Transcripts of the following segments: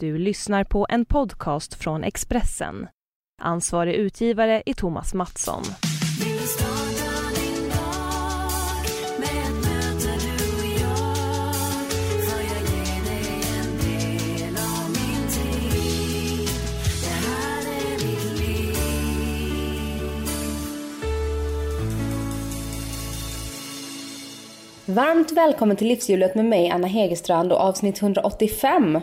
Du lyssnar på en podcast från Expressen. Ansvarig utgivare är Thomas Mattsson. Varmt välkommen till Livshjulet med mig Anna Hegerstrand och avsnitt 185.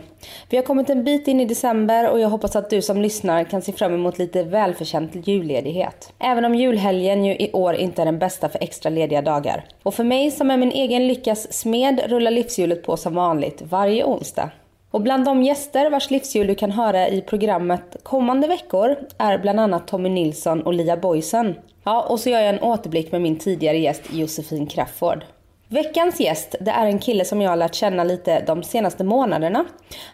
Vi har kommit en bit in i december och jag hoppas att du som lyssnar kan se fram emot lite välförtjänt julledighet. Även om julhelgen ju i år inte är den bästa för extra lediga dagar. Och för mig som är min egen lyckas smed rullar livshjulet på som vanligt varje onsdag. Och bland de gäster vars livshjul du kan höra i programmet kommande veckor är bland annat Tommy Nilsson och Lia Boysen. Ja, och så gör jag en återblick med min tidigare gäst Josefin Crafoord. Veckans gäst, det är en kille som jag har lärt känna lite de senaste månaderna.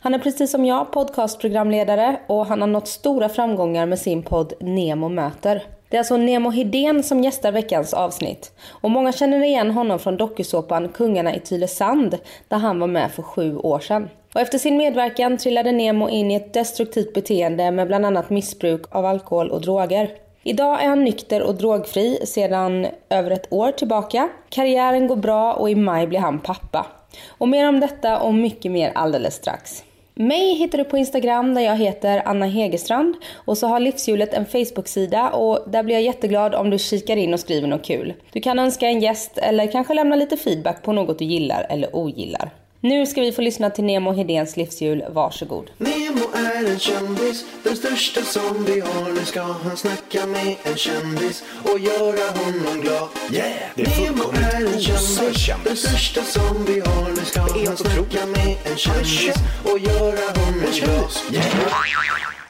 Han är precis som jag podcastprogramledare och han har nått stora framgångar med sin podd Nemo möter. Det är alltså Nemo Hedén som gästar veckans avsnitt. Och många känner igen honom från dokusåpan Kungarna i Tylösand där han var med för sju år sedan. Och efter sin medverkan trillade Nemo in i ett destruktivt beteende med bland annat missbruk av alkohol och droger. Idag är han nykter och drogfri sedan över ett år tillbaka. Karriären går bra och i maj blir han pappa. Och mer om detta och mycket mer alldeles strax. Mig hittar du på Instagram där jag heter Anna Hegerstrand och så har Livshjulet en Facebook-sida och där blir jag jätteglad om du kikar in och skriver något kul. Du kan önska en gäst eller kanske lämna lite feedback på något du gillar eller ogillar. Nu ska vi få lyssna till Nemo Hedéns livshjul. Varsågod. Nemo är en kändis, den största som vi har. Nu ska han snacka med en kändis och göra honom glad. Yeah, det är Nemo är en kändis, den största som vi har. Nu ska han snacka med en kändis och göra honom glad.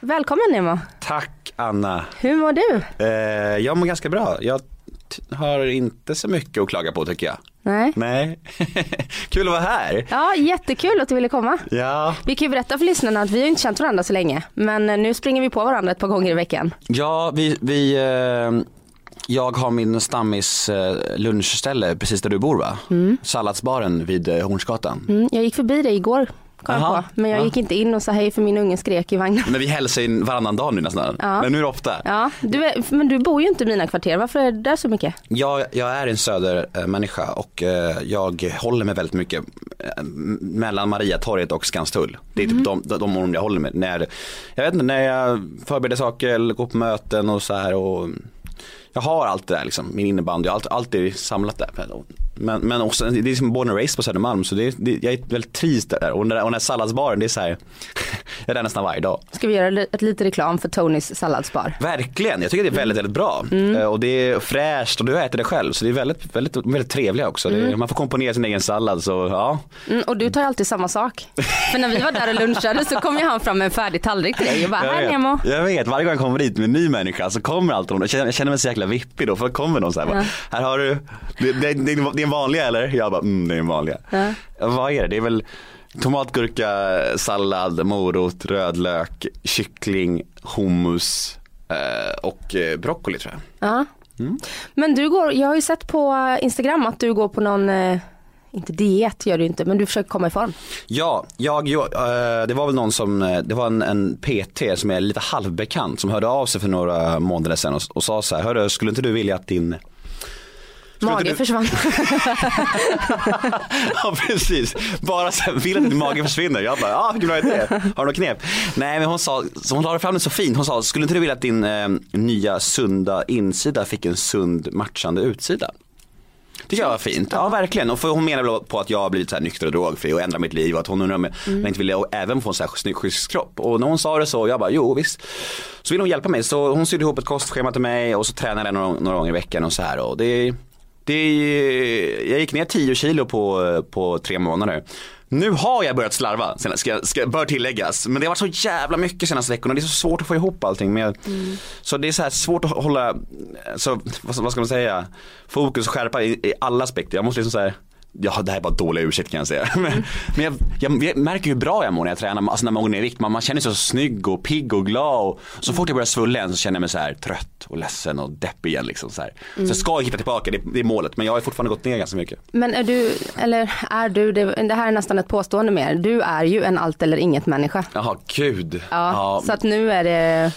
Välkommen Nemo. Tack Anna. Hur mår du? Eh, jag mår ganska bra. Jag har inte så mycket att klaga på tycker jag. Nej. Nej, kul att vara här. Ja, jättekul att du ville komma. Ja, Vi kan ju berätta för lyssnarna att vi har inte känt varandra så länge. Men eh, nu springer vi på varandra ett par gånger i veckan. ja vi, vi eh, jag har min stammis eh, lunchställe precis där du bor va? Salladsbaren vid eh, Hornsgatan. Mm, jag gick förbi dig igår, kom jag Aha, på. Men jag ja. gick inte in och sa hej för min unge skrek i vagnen. Men vi hälsar in varannan dag nu nästan. Ja. Men nu är det ofta. Ja, du är, men du bor ju inte i mina kvarter. Varför är det där så mycket? Jag, jag är en södermänniska och eh, jag håller mig väldigt mycket eh, mellan Mariatorget och Skanstull. Det är typ de, de, de områden jag håller mig. När, jag vet inte, när jag förbereder saker eller går på möten och så här. Och, jag har allt det där liksom, min innebandy, allt, allt är samlat där. Men, men också, det är som born and raised på Södermalm så det, det, jag är väldigt trivs där. Och den där, och den där salladsbaren, det är så här, jag är där nästan varje dag. Ska vi göra ett lite reklam för Tonys salladsbar? Verkligen, jag tycker det är väldigt, väldigt bra. Eh, Och det är fräscht och du äter det själv så det är väldigt, väldigt, väldigt trevliga också. Det, man får komponera sin egen sallad så ja. Mm, och du tar ju alltid samma sak. För när vi var där och lunchade så kom ju han fram med en färdig tallrik till dig och bara, Jag här vet, Nemo. jag vet, varje gång jag kommer dit med en ny människa så kommer alltid någon, jag känner, mig så jäkla vippig då för då kommer någon så här, bara, här har du, det, det, det, det är en vanliga eller? Jag bara, mm det är en vanliga. Ja. Vad är det? Det är väl tomatgurka, sallad, morot, rödlök, kyckling, hummus eh, och eh, broccoli tror jag. Ja. Mm. Men du går, jag har ju sett på Instagram att du går på någon, eh, inte diet gör du inte, men du försöker komma i form. Ja, jag, eh, det var väl någon som, det var en, en PT som är lite halvbekant som hörde av sig för några månader sedan och, och sa så här, hörru, skulle inte du vilja att din Skulle inte Mage du- försvann. ja precis, bara vill att din mage försvinner. Jag bara, ja vilken bra idé, har du något knep? Nej men hon sa, hon la fram det så fint, hon sa, skulle inte du vilja att din eh, nya sunda insida fick en sund matchande utsida? Tycker jag var fint, ja verkligen. Och för hon menar väl på att jag har blivit så här nykter och drogfri och ändrat mitt liv och att hon undrar om jag Mm. jag inte ville även få en så här snygg schysst kropp. Och när hon sa det så, jag bara jo visst. Så ville hon hjälpa mig så hon sydde ihop ett kostschema till mig och så tränade jag några, några gånger i veckan och så här. Och det, det, jag gick ner 10 kilo på, på tre månader. Nu har jag börjat slarva, ska, ska, bör tilläggas. Men det har varit så jävla mycket senaste veckorna det är så svårt att få ihop allting. Men jag, Så det är så här svårt att hålla, så, vad, vad ska man säga, fokus och skärpa i, i alla aspekter. Jag måste liksom så här Ja, det här är bara dålig ursäkt kan jag säga. Men, men jag, jag, jag märker hur bra jag mår när jag tränar, alltså när man går ner i vikt. Man, man känner sig så snygg och pigg och glad. Och så fort jag börjar svulla igen så känner jag mig så här trött och ledsen och deppig igen. Liksom, så, här. så jag ska hitta tillbaka, det, det är målet. Men jag har fortfarande gått ner ganska mycket. Men är du, eller är du, det, det här är nästan ett påstående mer, du är ju en allt eller inget människa. Jaha, gud. Ja, så att nu är det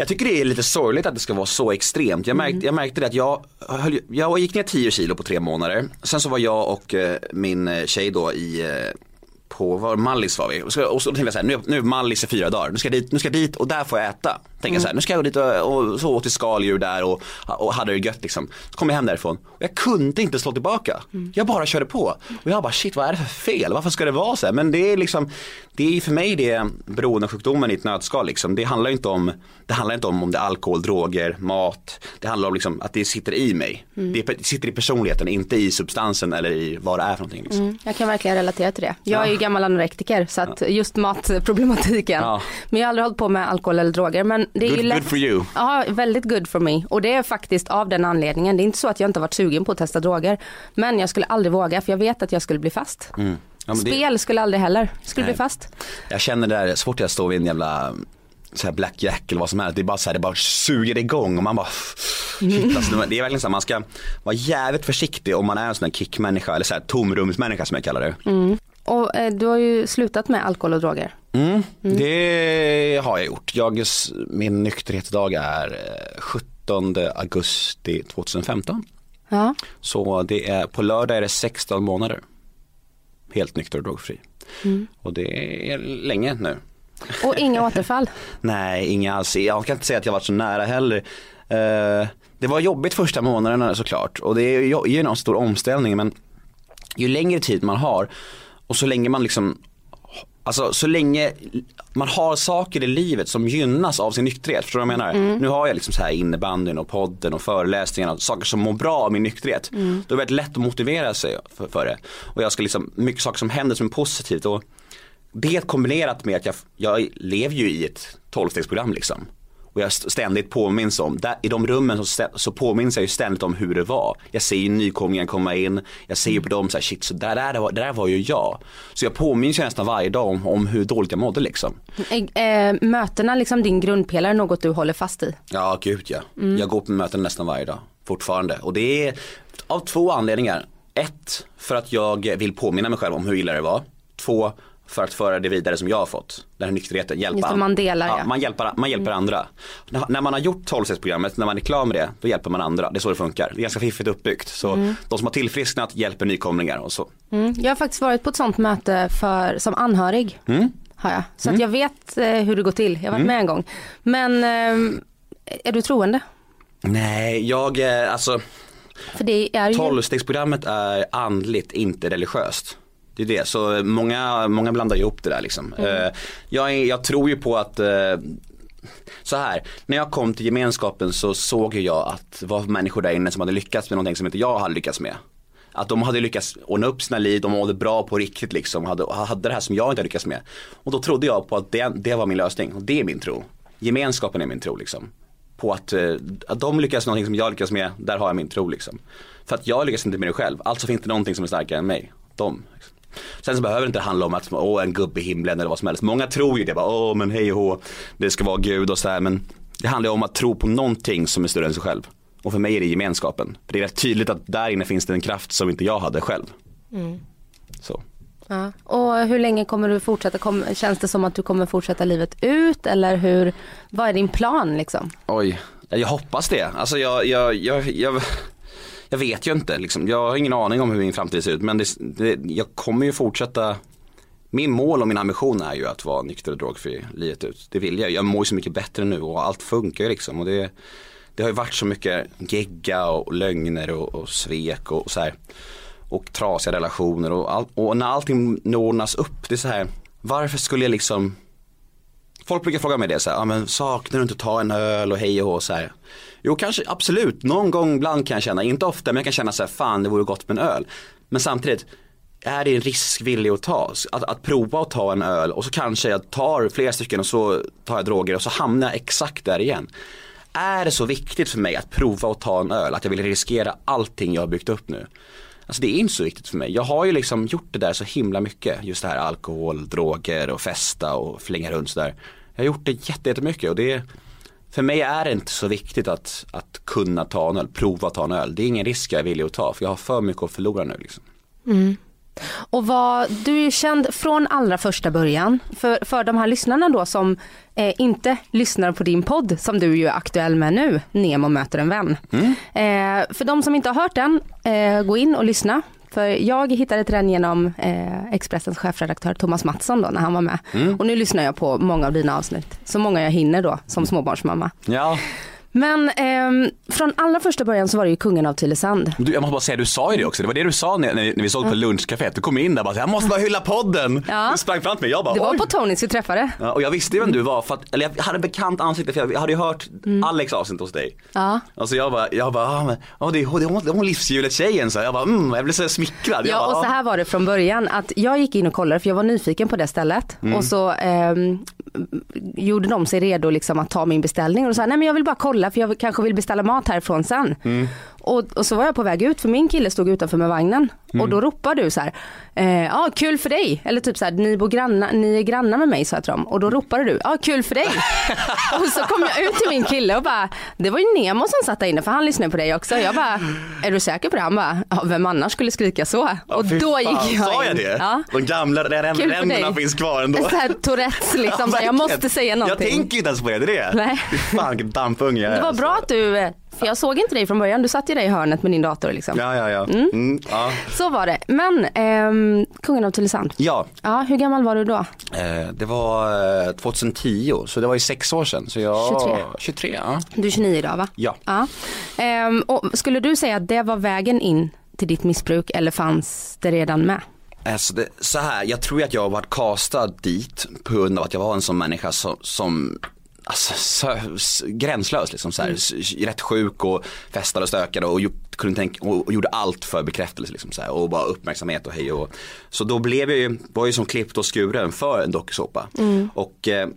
jag tycker det är lite sorgligt att det ska vara så extremt. Jag märkte, jag märkte det att jag, höll, jag gick ner 10 kilo på tre månader. Sen så var jag och eh, min eh, tjej då i eh, på, var Mallis var vi. Och så, och så tänkte jag så här, nu, nu är Mallis i fyra dagar, nu ska, jag dit, nu ska jag dit och där får jag äta. Tänkte jag så här, nu ska jag gå dit och, och så åt vi skaldjur där och, och hade det gött liksom. Så kom jag hem därifrån och jag kunde inte slå tillbaka. Jag bara körde på. Och jag bara shit vad är det för fel, varför ska det vara så här? Men det är liksom, det är för mig det beroendesjukdomen i ett nötskal liksom. Det handlar inte om, det handlar inte om om det är alkohol, droger, mat. Det handlar om liksom att det sitter i mig. Det sitter i personligheten, inte i substansen eller i vad det är för någonting. Liksom. Mm, jag kan verkligen relatera till det. Jag är ju Ja. gammal anorektiker så att just matproblematiken. Ja. Men jag har aldrig hållit på med alkohol eller droger. Men det är Good, ju lätt. good for you. Ja, väldigt good for me. Och det är faktiskt av den anledningen. Det är inte så att jag inte har varit sugen på att testa droger. Men jag skulle aldrig våga för jag vet att jag skulle bli fast. Mm. Ja, men det- Spel skulle aldrig heller. Skulle Nej. bli fast. Jag känner det där, så fort jag står vid en jävla så här blackjack eller vad som helst, det är bara så här, det bara suger igång och man bara shit, alltså, det är verkligen så här, man ska vara jävligt försiktig om man är en sån här kickmänniska eller så här tomrumsmänniska som jag kallar det. Och eh, du har ju slutat med alkohol och droger. Mm, Det har jag gjort. Jag, min nykterhetsdag är eh, 17 augusti 2015. Ja. Så det är, på lördag är det 16 månader. Helt nykter och drogfri. Och det är länge nu. Och inga återfall. Nej, inga alls. Jag kan inte säga att jag varit så nära heller. Eh, det var jobbigt första månaderna såklart och det är ju en stor omställning men ju längre tid man har och så länge man liksom Alltså så länge man har saker i livet som gynnas av sin nykterhet, förstår du vad jag menar? Nu har jag liksom så här innebandyn och podden och föreläsningarna, saker som mår bra av min nykterhet. Då är det väldigt lätt att motivera sig för, för det. Och jag ska liksom, mycket saker som händer som är positivt och det kombinerat med att jag, jag lever ju i ett tolvstegsprogram liksom. Och jag ständigt påminns om, där, i de rummen så, så påminns jag ju ständigt om hur det var. Jag ser ju nykomlingar komma in, jag ser ju på dem så här, shit så där, där, var, där var ju jag. Så jag påminns ju nästan varje dag om, om hur dåligt jag mådde liksom. Eh, mötena, liksom din grundpelare, något du håller fast i. Ja, gud ja. Jag går på möten nästan varje dag fortfarande. Och det är av två anledningar. Ett, för att jag vill påminna mig själv om hur illa det var. Två, för att föra det vidare som jag har fått. Den här nykterheten, hjälpa Just det, man delar, ja. man hjälper, man hjälper andra. När, när man har gjort 12-stegsprogrammet, när man är klar med det, då hjälper man andra. Det är så det funkar. Det är ganska fiffigt uppbyggt. Så de som har tillfrisknat hjälper nykomlingar och så. Mm. Jag har faktiskt varit på ett sånt möte för, som anhörig. Mm. Har jag. Så att jag vet eh, hur det går till. Jag har varit med en gång. Men eh, är du troende? Nej, jag, eh, alltså är ju... 12-stegsprogrammet är andligt, inte religiöst. Det är det, så många, många blandar ju ihop det där liksom. Eh, Jag, är, jag tror ju på att eh, så här, när jag kom till gemenskapen så såg jag att det var människor där inne som hade lyckats med någonting som inte jag hade lyckats med. Att de hade lyckats ordna upp sina liv, de mådde bra på riktigt liksom, hade, hade det här som jag inte lyckats med. Och då trodde jag på att det, det var min lösning, och det är min tro. Gemenskapen är min tro liksom. På att, eh, att de lyckas med någonting som jag lyckas med, där har jag min tro liksom. För att jag lyckas inte med det själv, alltså finns det någonting som är starkare än mig. De. Liksom. Sen så behöver det inte handla om att, åh en gubbe i himlen eller vad som helst. Många tror ju det, bara, åh men hej och hå, det ska vara Gud och så här. Men det handlar om att tro på någonting som är större än sig själv. Och för mig är det gemenskapen. För det är rätt tydligt att där inne finns det en kraft som inte jag hade själv. Så. Ja. Och hur länge kommer du fortsätta? Kom, känns det som att du kommer fortsätta livet ut? Eller hur, vad är din plan liksom? Oj, jag hoppas det. Alltså jag, jag, jag, jag, jag vet ju inte liksom. Jag har ingen aning om hur min framtid ser ut. Men det, det, jag kommer ju fortsätta. Min mål och min ambition är ju att vara nykter och drogfri livet ut. Det vill jag. Jag mår ju så mycket bättre nu och allt funkar ju liksom. Och det, det har ju varit så mycket gegga och lögner och, och svek och, så här. Och trasiga relationer och, all, och när allting ordnas upp. Det är så här. Varför skulle jag liksom Folk brukar fråga mig det så här, ah, men saknar du inte att ta en öl och hej och hå så här. Jo kanske absolut, någon gång ibland kan jag känna, inte ofta men jag kan känna så här, fan det vore gott med en öl. Men samtidigt, är det en risk villig att ta? Att, att prova att ta en öl och så kanske jag tar flera stycken och så tar jag droger och så hamnar jag exakt där igen. Är det så viktigt för mig att prova att ta en öl, att jag vill riskera allting jag har byggt upp nu? Alltså det är inte så viktigt för mig. Jag har ju liksom gjort det där så himla mycket. Just det här alkohol, droger och festa och flänga runt sådär. Jag har gjort det jätte- jättemycket och det för mig är det inte så viktigt att, att kunna ta en öl, prova att ta en öl. Det är ingen risk jag är villig att ta för jag har för mycket att förlora nu. Liksom. Och vad, du är ju känd från allra första början. För, för de här lyssnarna då som eh, inte lyssnar på din podd som du ju är aktuell med nu, Nemo möter en vän. Eh, för de som inte har hört den, eh, gå in och lyssna. För jag hittade till den genom eh, Expressens chefredaktör Thomas Mattsson då när han var med. Och nu lyssnar jag på många av dina avsnitt. Så många jag hinner då som småbarnsmamma. Ja, Men ehm, från allra första början så var det ju kungen av Tylösand. du, jag måste bara säga, du sa ju det också. Det var det du sa när, när vi- såg på lunchcaféet. Du kom in där och bara, jag måste bara hylla podden. Ja. Du sprang fram till mig, jag bara, Det var oj. på Tonys vi träffade. Ja, och jag visste ju vem du var för att, eller jag hade bekant ansikte för jag hade ju hört Alex avsnitt hos dig. Mm. Ja. Alltså jag bara, jag bara, ah, men, ah, det är hon, hon, hon livshjulet tjejen så jag bara, mm, jag blev så smickrad. Ja bara, och så ah. här var det från början att jag gick in och kollade för jag var nyfiken på det stället och så ehm, gjorde de sig redo liksom att ta min beställning och sa nej men jag vill bara kolla för jag kanske vill beställa mat härifrån sen. Mm. Och, och så var jag på väg ut för min kille stod utanför med vagnen och då ropade du så här, eh, ja kul för dig eller typ så här, ni bor granna, ni är grannar med mig sa jag till dem och då ropade du, ja kul för dig. och så kom jag ut till min kille och bara, det var ju Nemo som satt där inne för han lyssnade på dig också. Jag bara, är du säker på det? Han bara, ja vem annars skulle skrika så? Ja, och då fan, gick jag Sa jag in. det? Ja. De gamla ränderna finns kvar ändå. Så här Tourettes liksom, Ja, jag måste säga någonting. Jag tänker inte ens på det, det är det. Nej. Fy Fan vilken dampunge jag är. Det var alltså. bra att du, eh, för jag såg inte dig från början, du satt ju där i hörnet med din dator liksom. Ja, ja, ja. Mm. ja. Så var det. Men ehm, kungen av Tylösand. Ja, Ja, hur gammal var du då? eh, det var eh, 2010 så det var ju sex år sedan. Så jag, 23. 23 ja. Du är 29 idag va? Ja. ja. Ehm, och skulle du säga att det var vägen in till ditt missbruk eller fanns det redan med? Alltså det, så här, jag tror att jag har varit castad dit på grund av att jag var en sån människa som, som Alltså, så, s- gränslös liksom så här, s- rätt sjuk och festade och stökade och, kunde tänka, och, och gjorde allt för bekräftelse liksom så här, och bara uppmärksamhet och hej och Så då blev jag ju, var ju som klippt och skuren för en dokusåpa. Och eh,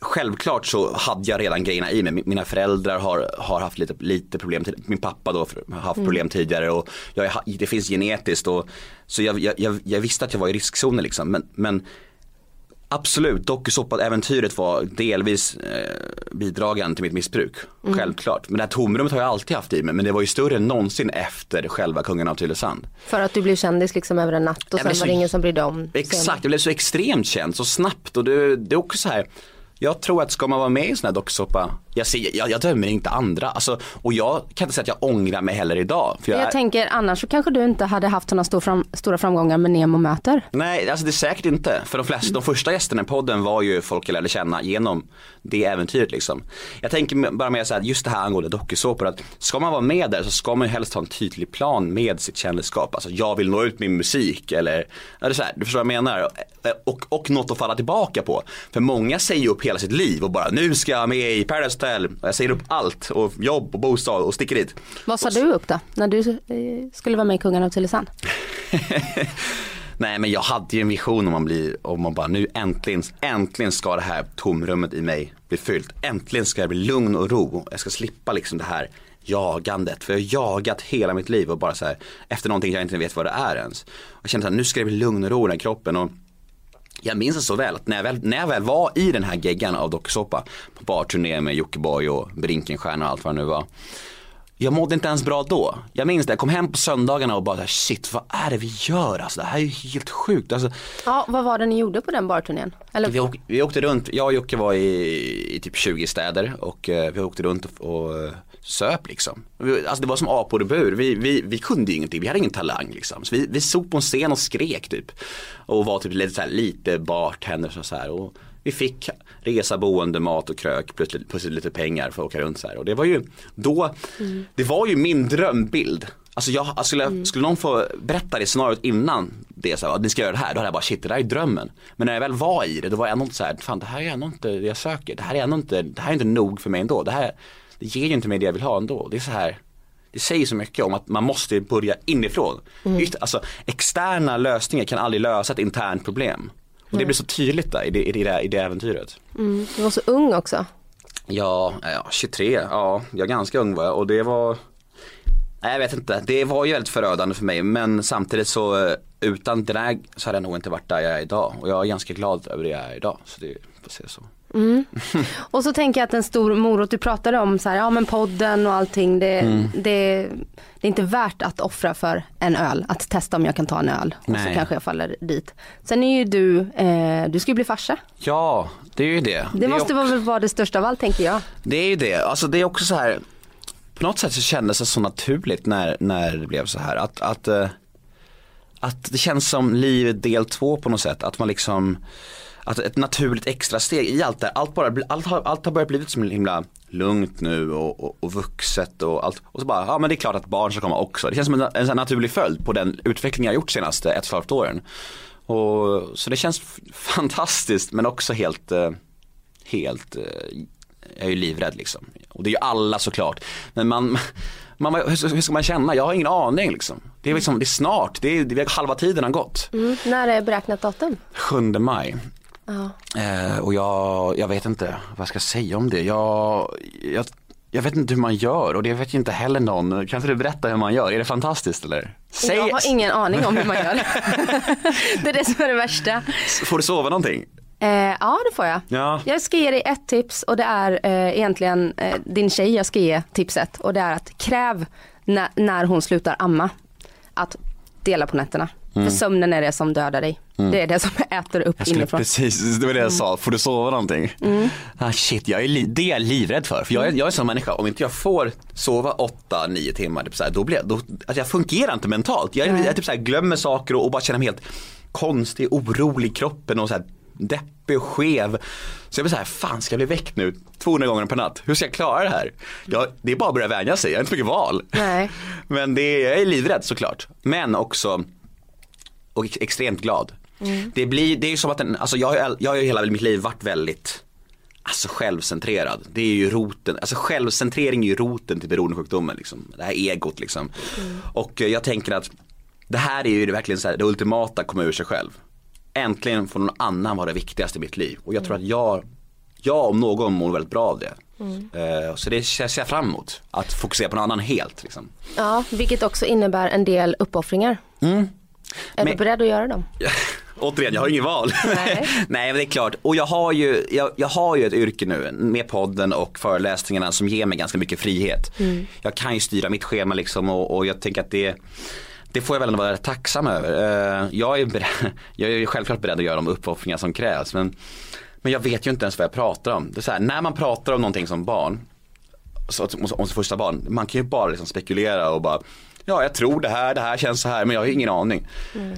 Självklart så hade jag redan grejerna i mig. Min- Mina föräldrar har, har haft lite, lite problem, min pappa då har haft problem tidigare och jag, det finns genetiskt och så jag, jag, jag, jag visste att jag var i riskzonen liksom. Men, men absolut, dokusåpa-äventyret var delvis eh, bidragande till mitt missbruk. Självklart. Men det här tomrummet har jag alltid haft i mig men det var ju större än någonsin efter själva Kungen av Tylösand. För att du blev kändis liksom över en natt och sen men var så- det ingen som brydde om Exakt, jag blev så extremt känd så snabbt och det, det är också så här jag tror att ska man vara med i en sån här dokusåpa, jag, ser, jag, jag dömer inte andra. Alltså, och jag kan inte säga att jag ångrar mig heller idag. För jag, Jag tänker annars så kanske du inte hade haft sådana stor fram, stora framgångar med Nemo möter. Nej, alltså det är säkert inte. För de flesta, de första gästerna i podden var ju folk jag lärde känna genom det äventyret liksom. Jag tänker bara med så här, just det här angående dokusåpor, att ska man vara med där så ska man ju helst ha en tydlig plan med sitt kändisskap. Alltså jag vill nå ut min musik eller, eller så här, du förstår vad jag menar? Och, och något att falla tillbaka på. För många säger ju upp hela sitt liv och bara nu ska jag med i Paradise Hotel. Jag säger upp allt och jobb och bostad och sticker dit. Vad sa du upp då? När du eh, skulle vara med i Kungen av Tylösand? Nej men jag hade ju en vision om man blir, om man bara nu äntligen, äntligen ska det här tomrummet i mig bli fyllt. Äntligen ska jag bli lugn och ro. Jag ska slippa liksom det här jagandet. För jag har jagat hela mitt liv och bara så här efter någonting jag inte vet vad det är ens. Jag kände att nu ska det bli lugn och ro i den här kroppen. Och jag minns det så väl att när jag väl, när jag väl var i den här geggan av dokusåpa på barturné med Jockiboi och Brinkenstjärna och allt vad det nu var. Jag mådde inte ens bra då. Jag minns det, jag kom hem på söndagarna och bara shit vad är det vi gör alltså? Det här är ju helt sjukt. Alltså, Ja, vad var det ni gjorde på den barturnén? Eller, vi, åk, vi åkte runt, jag och Jocke var i, i typ 20 städer och eh, vi åkte runt och, och eh, söp liksom. Alltså det var som apor i bur, vi, vi, vi kunde ju ingenting, vi hade ingen talang liksom. Så vi, vi stod på en scen och skrek typ. Och var typ lite, så här, lite bartender och så här. Och vi fick resa, boende, mat och krök plus, plus lite pengar för att åka runt så här. Och det var ju då, det var ju min drömbild. Alltså jag, alltså skulle, skulle någon få berätta det scenariot innan det, så här, att ni ska göra det här, då hade jag bara shit det där är drömmen. Men när jag väl var i det, då var jag ändå inte så här, fan det här är ändå inte det jag söker. Det här är ändå inte, det här är inte nog för mig ändå. Det här, det ger ju inte mig det jag vill ha ändå. Det är så här, det säger så mycket om att man måste börja inifrån. Just, alltså, externa lösningar kan aldrig lösa ett internt problem. Och det blir så tydligt där i det, i det, i det äventyret. mm, du var så ung också. Ja, ja, 23, ja, jag är ganska ung var jag och det var Nej jag vet inte, det var ju väldigt förödande för mig men samtidigt så eh, utan det där så hade jag nog inte varit där jag är idag och jag är ganska glad över det jag är idag. Så det får se så. Och så tänker jag att en stor morot, du pratade om så här, ja men podden och allting, det, Mm. det, det är inte värt att offra för en öl, att testa om jag kan ta en öl och så Nej. kanske jag faller dit. Sen är ju du, eh, du ska ju bli farsa. Ja, det är ju det. Det, är måste också- vara, vara det största av allt tänker jag. Det är ju det, alltså det är också så här på något sätt så kändes det så naturligt när, när det blev så här att, att, eh, att det känns som livet del två på något sätt, att man liksom Att ett naturligt extra steg i allt det här, allt, bara, allt, har, allt har börjat blivit som himla lugnt nu och, och, och vuxet och allt. Och så bara, ja men det är klart att barn ska komma också. Det känns som en, en naturlig följd på den utveckling jag har gjort senaste ett och ett halvt åren. Och, så det känns fantastiskt men också helt, eh, helt, eh, jag är ju livrädd liksom. Och det är ju alla såklart. Men man, man hur, hur ska man känna? Jag har ingen aning liksom. Det är liksom, det är snart, det är, det är halva tiden har gått. Mm. När är beräknat datum? 7 maj. Ja. Eh, och jag, jag vet inte vad jag ska säga om det. Jag, jag, jag vet inte hur man gör och det vet ju inte heller någon. Kan inte du berätta hur man gör? Är det fantastiskt eller? Säg, Jag har ingen aning om hur man gör. det är det som är det värsta. Får du sova någonting? Eh, ja det får jag. Ja. Jag ska ge dig ett tips och det är eh, egentligen eh, din tjej jag ska ge tipset och det är att kräv när, när hon slutar amma att dela på nätterna. För sömnen är det som dödar dig. Det är det som äter upp Mm. Jag inifrån. precis, det var det jag sa, får du sova någonting? Ah, shit, jag är det är jag livrädd för. För jag är, jag är sån människa, om inte jag får sova 8-9 timmar, typ så här, då blir jag, då, alltså jag fungerar inte mentalt. Jag, jag typ så här, glömmer saker och, och bara känner mig helt konstig, orolig i kroppen och så här, deppig och skev. Så jag blir så här, fan ska jag bli väckt nu 200 gånger per natt? Hur ska jag klara det här? Jag, det är bara att börja vänja sig, jag har inte mycket val. Nej. Men det är, jag är livrädd såklart. Men också och ex- extremt glad. Det blir, det är ju som att en, alltså jag, jag har ju hela mitt liv varit väldigt Alltså självcentrerad, det är ju roten, alltså självcentrering är ju roten till beroendesjukdomen liksom. Det här egot liksom. Och eh, jag tänker att det här är ju verkligen så här, det ultimata komma ur sig själv. Äntligen får någon annan vara det viktigaste i mitt liv. Och jag tror att jag, jag om någon mår väldigt bra av det. Eh, Så det ser jag fram emot, att fokusera på någon annan helt liksom. Ja, vilket också innebär en del uppoffringar. Är Mm. Men- du beredd att göra dem? Återigen, jag har ingen val. Nej. Nej men det är klart, och jag har, ju, jag, jag har ju ett yrke nu med podden och föreläsningarna som ger mig ganska mycket frihet. Jag kan ju styra mitt schema liksom och, och jag tänker att det det får jag väl ändå vara tacksam över. Eh, Jag är, beredd, jag är självklart beredd att göra de uppoffringar som krävs men, men jag vet ju inte ens vad jag pratar om. Det är så här, när man pratar om någonting som barn, om, sitt första barn, man kan ju bara liksom spekulera och bara Ja jag tror det här, det här känns så här men jag har ju ingen aning.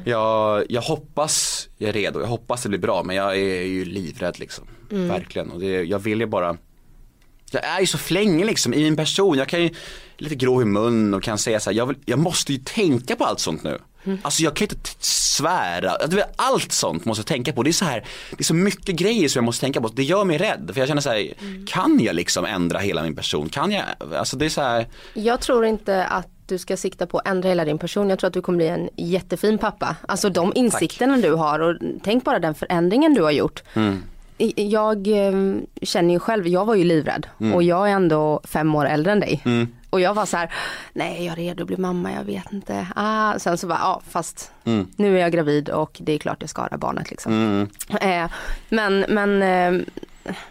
Jag, jag hoppas jag är redo, jag hoppas det blir bra men jag är ju livrädd liksom. Verkligen och det, jag vill ju bara jag är ju så flängig liksom i min person, jag kan ju lite grå i mun och kan säga så här, jag, vill, jag måste ju tänka på allt sånt nu. Alltså jag kan ju inte svära, vet, allt sånt måste jag tänka på. Det är så här, det är så mycket grejer som jag måste tänka på. Det gör mig rädd för jag känner så här, kan jag liksom ändra hela min person? Kan jag? Alltså det är så här, Jag tror inte att du ska sikta på att ändra hela din person. Jag tror att du kommer bli en jättefin pappa. Alltså de insikterna du har och tänk bara den förändringen du har gjort. I- Jag eh, känner ju själv, jag var ju livrädd och jag är ändå fem år äldre än dig. Och jag var så här, nej jag är redo att bli mamma, jag vet inte. Ah, sen så bara, ja fast nu är jag gravid och det är klart jag ska ha det här barnet liksom. Eh, men men eh,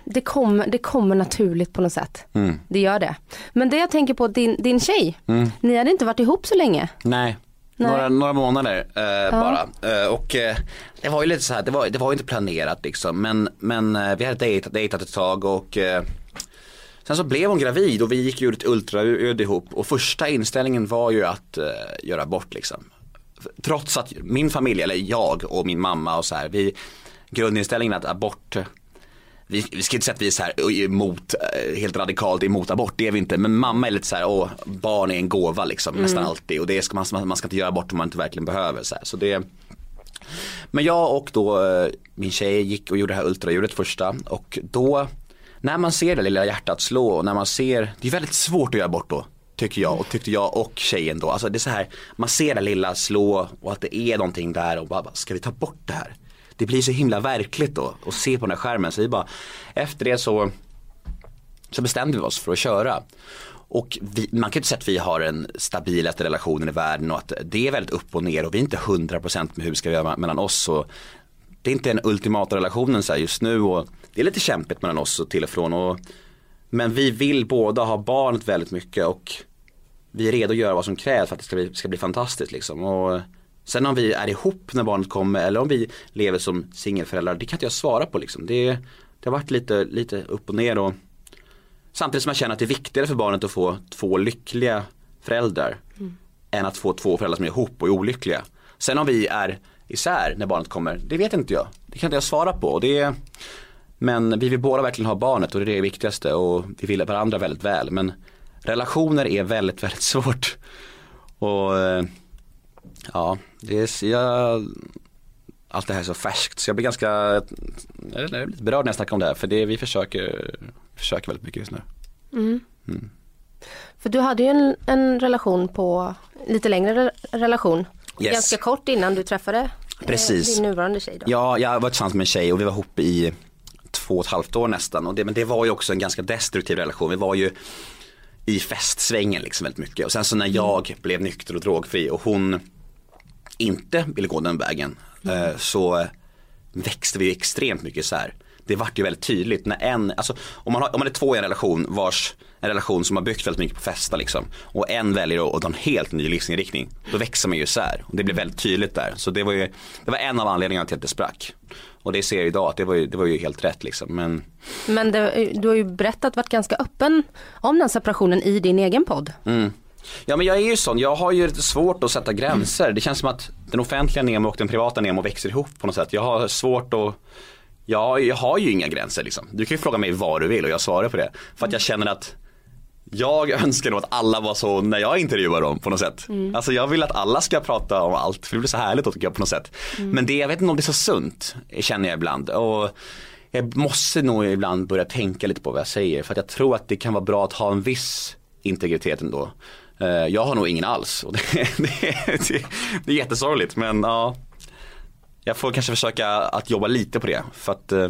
det, kommer det kommer naturligt på något sätt. Det gör det. Men det jag tänker på, din, din tjej, ni hade inte varit ihop så länge. Nej. Nej. Några, några månader eh, bara. Eh, och eh, det var ju lite så här, det var, det var inte planerat liksom. Men, men eh, vi hade dejtat, dejtat ett tag och eh, sen så blev hon gravid och vi gick ju ett ultraljud ihop. Och första inställningen var ju att eh, göra bort liksom. Trots att min familj, eller jag och min mamma och så här, vi, grundinställningen att abort vi, vi ska inte säga att vi är så här emot, eh, helt radikalt emot abort, det är vi inte. Men mamma är lite så här, åh, barn är en gåva liksom, nästan alltid. Och det ska man, man ska inte göra abort om man inte verkligen behöver. Så, här. så det Men jag och då eh, min tjej gick och gjorde det här ultraljudet första. Och då, när man ser det lilla hjärtat slå, och när man ser, det är väldigt svårt att göra bort då. Tycker jag och tyckte jag och tjejen då. Alltså det är så här, man ser det lilla slå och att det är någonting där och bara, ska vi ta bort det här? Det blir så himla verkligt då att se på den här skärmen. Så vi bara, efter det så, så bestämde vi oss för att köra. Och vi, man kan inte säga att vi har den stabilaste relationen i världen och att det är väldigt upp och ner och vi är inte 100% med hur vi ska göra mellan oss. Och det är inte den ultimata relationen så just nu och det är lite kämpigt mellan oss och till och från. Och, men vi vill båda ha barnet väldigt mycket och vi är redo att göra vad som krävs för att det ska bli, ska bli fantastiskt liksom. Och sen om vi är ihop när barnet kommer eller om vi lever som singelföräldrar, det kan inte jag svara på liksom. Det, det har varit lite, lite upp och ner och samtidigt som jag känner att det är viktigare för barnet att få två lyckliga föräldrar mm. än att få två föräldrar som är ihop och är olyckliga. Sen om vi är isär när barnet kommer, det vet inte jag. Det kan inte jag svara på. Det men vi vill båda verkligen ha barnet och det är det viktigaste och vi vill varandra väldigt väl. Men relationer är väldigt, väldigt svårt. Och eh, ja, det är, jag, allt det här är så färskt så jag blir ganska jag är lite berörd när jag snackar om det här för det, vi försöker, försöker väldigt mycket just nu. Mm. Mm. För du hade ju en, en relation på, lite längre relation, yes. ganska kort innan du träffade eh, Precis. din nuvarande tjej. Då. Ja, jag var tillsammans med en tjej och vi var ihop i två och ett halvt år nästan. Och det, men det var ju också en ganska destruktiv relation. Vi var ju i festsvängen liksom väldigt mycket. Och sen så när mm. jag blev nykter och drogfri och hon inte ville gå den vägen mm. så växte vi extremt mycket isär. Det vart ju väldigt tydligt när en, alltså om man, har, om man är två i en relation vars en relation som har byggt väldigt mycket på festa liksom och en väljer att ta en helt ny livsinriktning då växer man ju isär och det blir väldigt tydligt där. Så det var ju, det var en av anledningarna till att det sprack. Och det ser jag idag att det var ju, det var ju helt rätt liksom. Men, Men det, du har ju berättat, varit ganska öppen om den separationen i din egen podd. Mm. Ja men jag är ju sån, jag har ju lite svårt att sätta gränser. Det känns som att den offentliga Nemo och den privata Nemo växer ihop på något sätt. Jag har svårt att Ja, jag har ju inga gränser liksom. Du kan ju fråga mig vad du vill och jag svarar på det. För att jag känner att jag önskar nog att alla var så när jag intervjuar dem på något sätt. Mm. Alltså jag vill att alla ska prata om allt för det blir så härligt tycker jag på något sätt. Mm. Men det, jag vet inte om det är så sunt känner jag ibland. Och jag måste nog ibland börja tänka lite på vad jag säger för att jag tror att det kan vara bra att ha en viss integritet ändå. Eh, jag har nog ingen alls och det, det, det, det är jättesorgligt men ja. Jag får kanske försöka att jobba lite på det för att eh,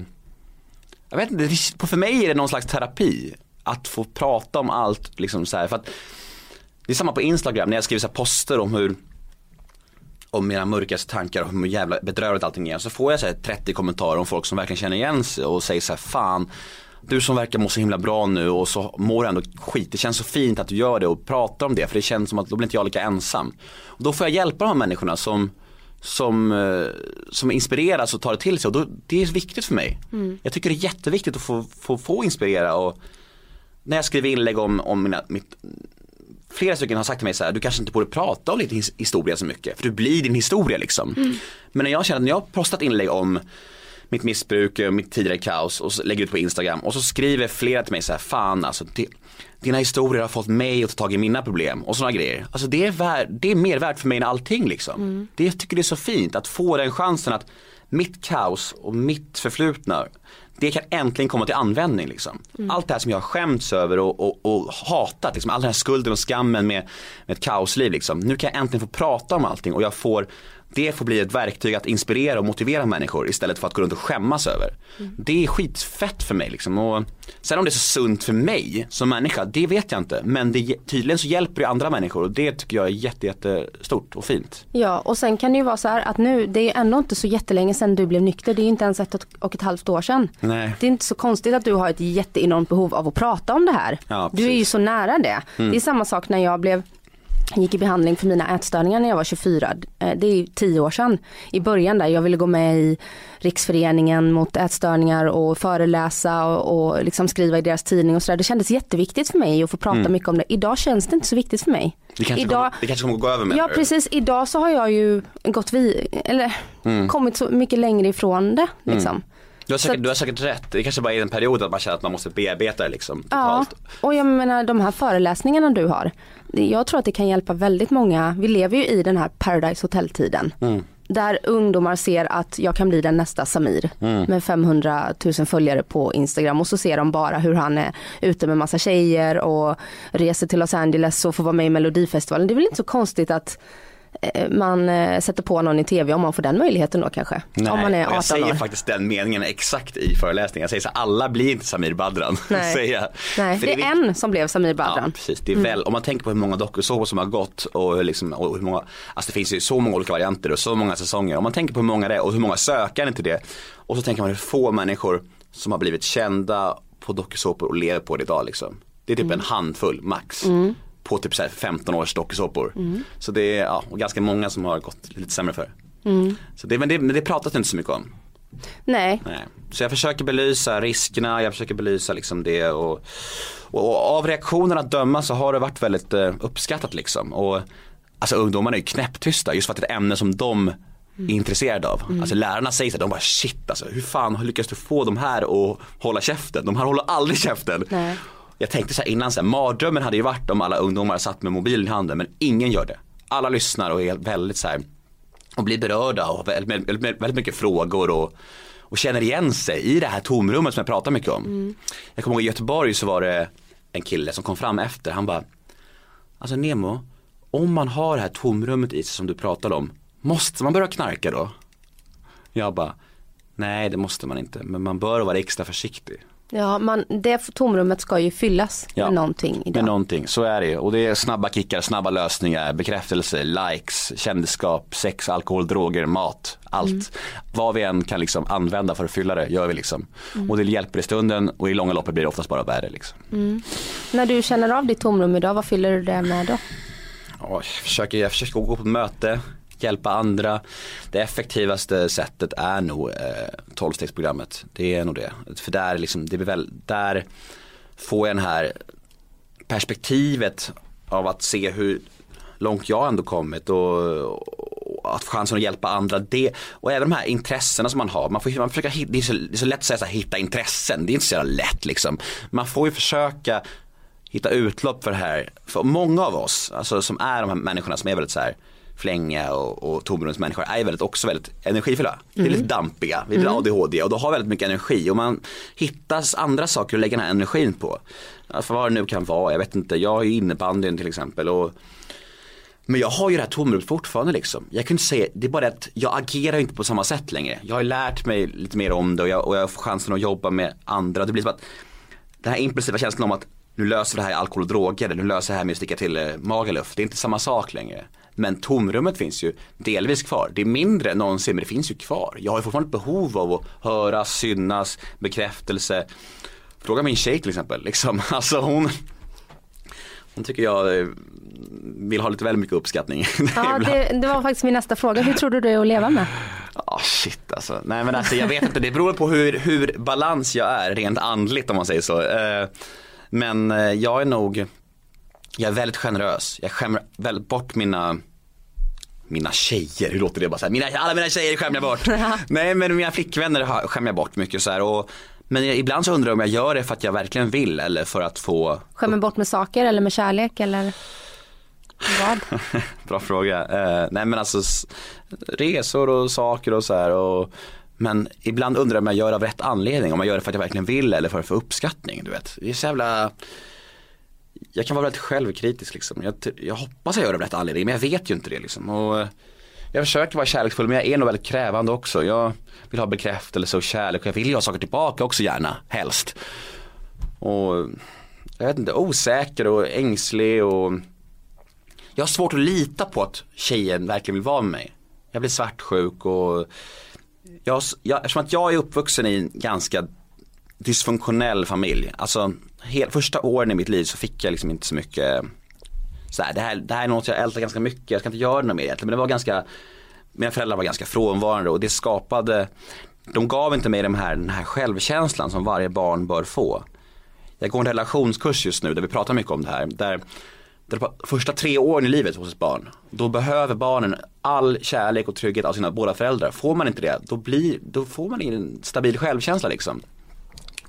jag vet inte, för mig är det någon slags terapi att få prata om allt liksom så här, för att det är samma på Instagram när jag skriver så poster om hur om mina mörkaste tankar och hur jävla bedrövligt allting är. Så får jag så 30 kommentarer om folk som verkligen känner igen sig och säger så här, fan du som verkar må så himla bra nu och så mår du ändå skit. Det känns så fint att du gör det och pratar om det för det känns som att då blir inte jag lika ensam. Och då får jag hjälpa de här människorna som som, eh, som inspireras och tar det till sig och då, det är viktigt för mig. Mm. Jag tycker det är jätteviktigt att få, få, få inspirera och när jag skriver inlägg om, om mina, mitt, flera stycken har sagt till mig så här, du kanske inte borde prata om din historia så mycket, för du blir din historia liksom. Mm. Men när jag känner att när jag har postat inlägg om mitt missbruk, mitt tidigare kaos och så lägger ut på Instagram och så skriver flera till mig så här, fan alltså det, dina historier har fått mig att ta tag i mina problem och sådana grejer. Alltså det är, vär, det är mer värt för mig än allting liksom. Mm. Det, jag tycker det är så fint att få den chansen att mitt kaos och mitt förflutna det kan äntligen komma till användning liksom. Mm. Allt det här som jag har skämts över och, och, och hatat, liksom, all den här skulden och skammen med, med ett kaosliv liksom. Nu kan jag äntligen få prata om allting och jag får det får bli ett verktyg att inspirera och motivera människor istället för att gå runt och skämmas över. Mm. Det är skitfett för mig liksom. Och sen om det är så sunt för mig som människa, det vet jag inte. Men det, tydligen så hjälper det andra människor och det tycker jag är jätte, jättestort och fint. Ja och sen kan det ju vara så här att nu, det är ändå inte så jättelänge sedan du blev nykter. Det är inte ens ett och ett halvt år sedan. Nej. Det är inte så konstigt att du har ett jätteenormt behov av att prata om det här. Ja, du är ju så nära det. Mm. Det är samma sak när jag blev gick i behandling för mina ätstörningar när jag var 24. Eh, det är tio år sedan. I början där jag ville gå med i Riksföreningen mot ätstörningar och föreläsa och, och liksom skriva i deras tidning och sådär. Det kändes jätteviktigt för mig att få prata mm. mycket om det. Idag känns det inte så viktigt för mig. Det kanske, Idag, kommer, det kanske kommer gå över med Ja precis, idag så har jag ju gått vi eller mm. kommit så mycket längre ifrån det. Liksom. Mm. Du har, säkert, du har säkert rätt, det kanske bara är en period att man känner att man måste bearbeta det liksom. Totalt. Ja, och jag menar de här föreläsningarna du har. Jag tror att det kan hjälpa väldigt många, vi lever ju i den här Paradise Hotel tiden. Mm. Där ungdomar ser att jag kan bli den nästa Samir mm. med 500 000 följare på Instagram och så ser de bara hur han är ute med massa tjejer och reser till Los Angeles och får vara med i Melodifestivalen. Det är väl inte så konstigt att man eh, sätter på någon i tv om man får den möjligheten då kanske. Nej, om man är och 18 jag säger år. faktiskt den meningen exakt i föreläsningen. Jag säger så alla blir inte Samir Badran. Nej. Nej, För det är viktigt- en som blev Samir Ja, Badran. Mm. precis. Det är väl, om man tänker på hur många dokusåpor som har gått och hur, liksom, och hur många, alltså det finns ju så många olika varianter och så många säsonger. Om man tänker på hur många det är och hur många sökande till det. Och så tänker man hur få människor som har blivit kända på dokusåpor och lever på det idag liksom. Det är typ Mm. en handfull max. På typ så här 15 års dokusåpor. Mm. Så det är ja, och ganska många som har gått lite sämre för. Mm. Så det, men, det, men det pratas inte så mycket om. Nej, Nej. Så jag försöker belysa riskerna, jag försöker belysa liksom det och, och, och av reaktionerna att döma så har det varit väldigt eh, uppskattat liksom. Och, alltså ungdomarna är ju knäpptysta just för att det är ett ämne som de är intresserade av. Alltså lärarna säger så här, de bara shit alltså hur fan lyckas du få de här att hålla käften? De här håller aldrig käften. Nej. Jag tänkte så här innan, så här, mardrömmen hade ju varit om alla ungdomar satt med mobilen i handen men ingen gör det. Alla lyssnar och är väldigt så här och blir berörda och väldigt, väldigt, väldigt mycket frågor och, och känner igen sig i det här tomrummet som jag pratar mycket om. Jag kommer ihåg i Göteborg så var det en kille som kom fram efter, han bara Alltså Nemo, om man har det här tomrummet i sig som du pratade om, måste man börja knarka då? Jag bara, nej det måste man inte, men man bör vara extra försiktig. Ja, man, det tomrummet ska ju fyllas Ja. med någonting idag. Med någonting, så är det ju. Och det är snabba kickar, snabba lösningar, bekräftelse, likes, kändisskap, sex, alkohol, droger, mat, allt. Mm. Vad vi än kan liksom använda för att fylla det, gör vi liksom. Mm. Och det hjälper i stunden och i långa loppet blir det oftast bara värre liksom. När du känner av ditt tomrum idag, vad fyller du det med då? Ja, Jag försöker, jag försöker gå på ett möte, hjälpa andra. Det effektivaste sättet är nog eh, 12-stegsprogrammet. Det är nog det. För där, liksom, det blir väl, där får jag den här perspektivet av att se hur långt jag ändå kommit och, och att få chansen att hjälpa andra. Det, och även de här intressena som man har. Man får, man försöka, det, är så, det är så lätt att säga så här, hitta intressen. Det är inte så jävla lätt liksom. Man får ju försöka hitta utlopp för det här. För många av oss, alltså som är de här människorna som är väldigt så här flänga och, och tomrumsmänniskor är väldigt, också väldigt energifulla. Vi är lite dampiga, vi vill ha ADHD och då har väldigt mycket energi och man hittar andra saker att lägga den här energin på. För vad det nu kan vara, jag vet inte, jag har ju innebandyn till exempel och men jag har ju det här tomrummet fortfarande liksom. Jag kan inte säga, det är bara det att jag agerar inte på samma sätt längre. Jag har lärt mig lite mer om det och jag, och jag får chansen att jobba med andra. Det blir som att den här impulsiva känslan om att nu löser det här alkohol och droger, nu löser det här med att sticka till eh, Magaluf. Det är inte samma sak längre. Men tomrummet finns ju delvis kvar. Det är mindre än någonsin men det finns ju kvar. Jag har fortfarande ett behov av att höras, synas, bekräftelse. Fråga min tjej till exempel. Liksom. Alltså hon, hon tycker jag eh, vill ha lite väl mycket uppskattning. Ja, det, det var faktiskt min nästa fråga. Hur tror du det är att leva med? Ja shit alltså. Nej men alltså jag vet inte, det beror på hur, hur balans jag är rent andligt om man säger så. Eh, Men eh, jag är nog, jag är väldigt generös. Jag skämmer väldigt bort mina mina tjejer, hur låter det bara så här? Mina, alla mina tjejer skämmer jag bort. Nej men mina flickvänner skämmer jag bort mycket så här. Och, men jag, ibland så undrar jag om jag gör det för att jag verkligen vill eller för att få Skämmer bort med saker eller med kärlek eller vad? Bra fråga. Eh, nej men alltså resor och saker och så här. Och, men ibland undrar jag om jag gör det av rätt anledning. Om jag gör det för att jag verkligen vill eller för att få uppskattning. Du vet. Det är så jävla jag kan vara väldigt självkritisk liksom. Jag, jag hoppas jag gör det av rätt anledning men jag vet ju inte det liksom. Och, eh, jag försöker vara kärleksfull men jag är nog väldigt krävande också. Jag vill ha bekräftelse och kärlek och jag vill ju ha saker tillbaka också gärna, helst. Och jag vet inte, osäker och ängslig och jag har svårt att lita på att tjejen verkligen vill vara med mig. Jag blir svartsjuk och jag, jag, eftersom att jag är uppvuxen i en ganska dysfunktionell familj. Alltså hela, första åren i mitt liv så fick jag liksom inte så mycket eh, så här, det, här, det här är något jag ältar ganska mycket, jag ska inte göra något mer egentligen. Men det var ganska, mina föräldrar var ganska frånvarande och det skapade, de gav inte mig den här, den här självkänslan som varje barn bör få. Jag går en relationskurs just nu där vi pratar mycket om det här. Där, där de första tre åren i livet hos ett barn, då behöver barnen all kärlek och trygghet av sina båda föräldrar. Får man inte det, då, blir, då får man ingen stabil självkänsla liksom.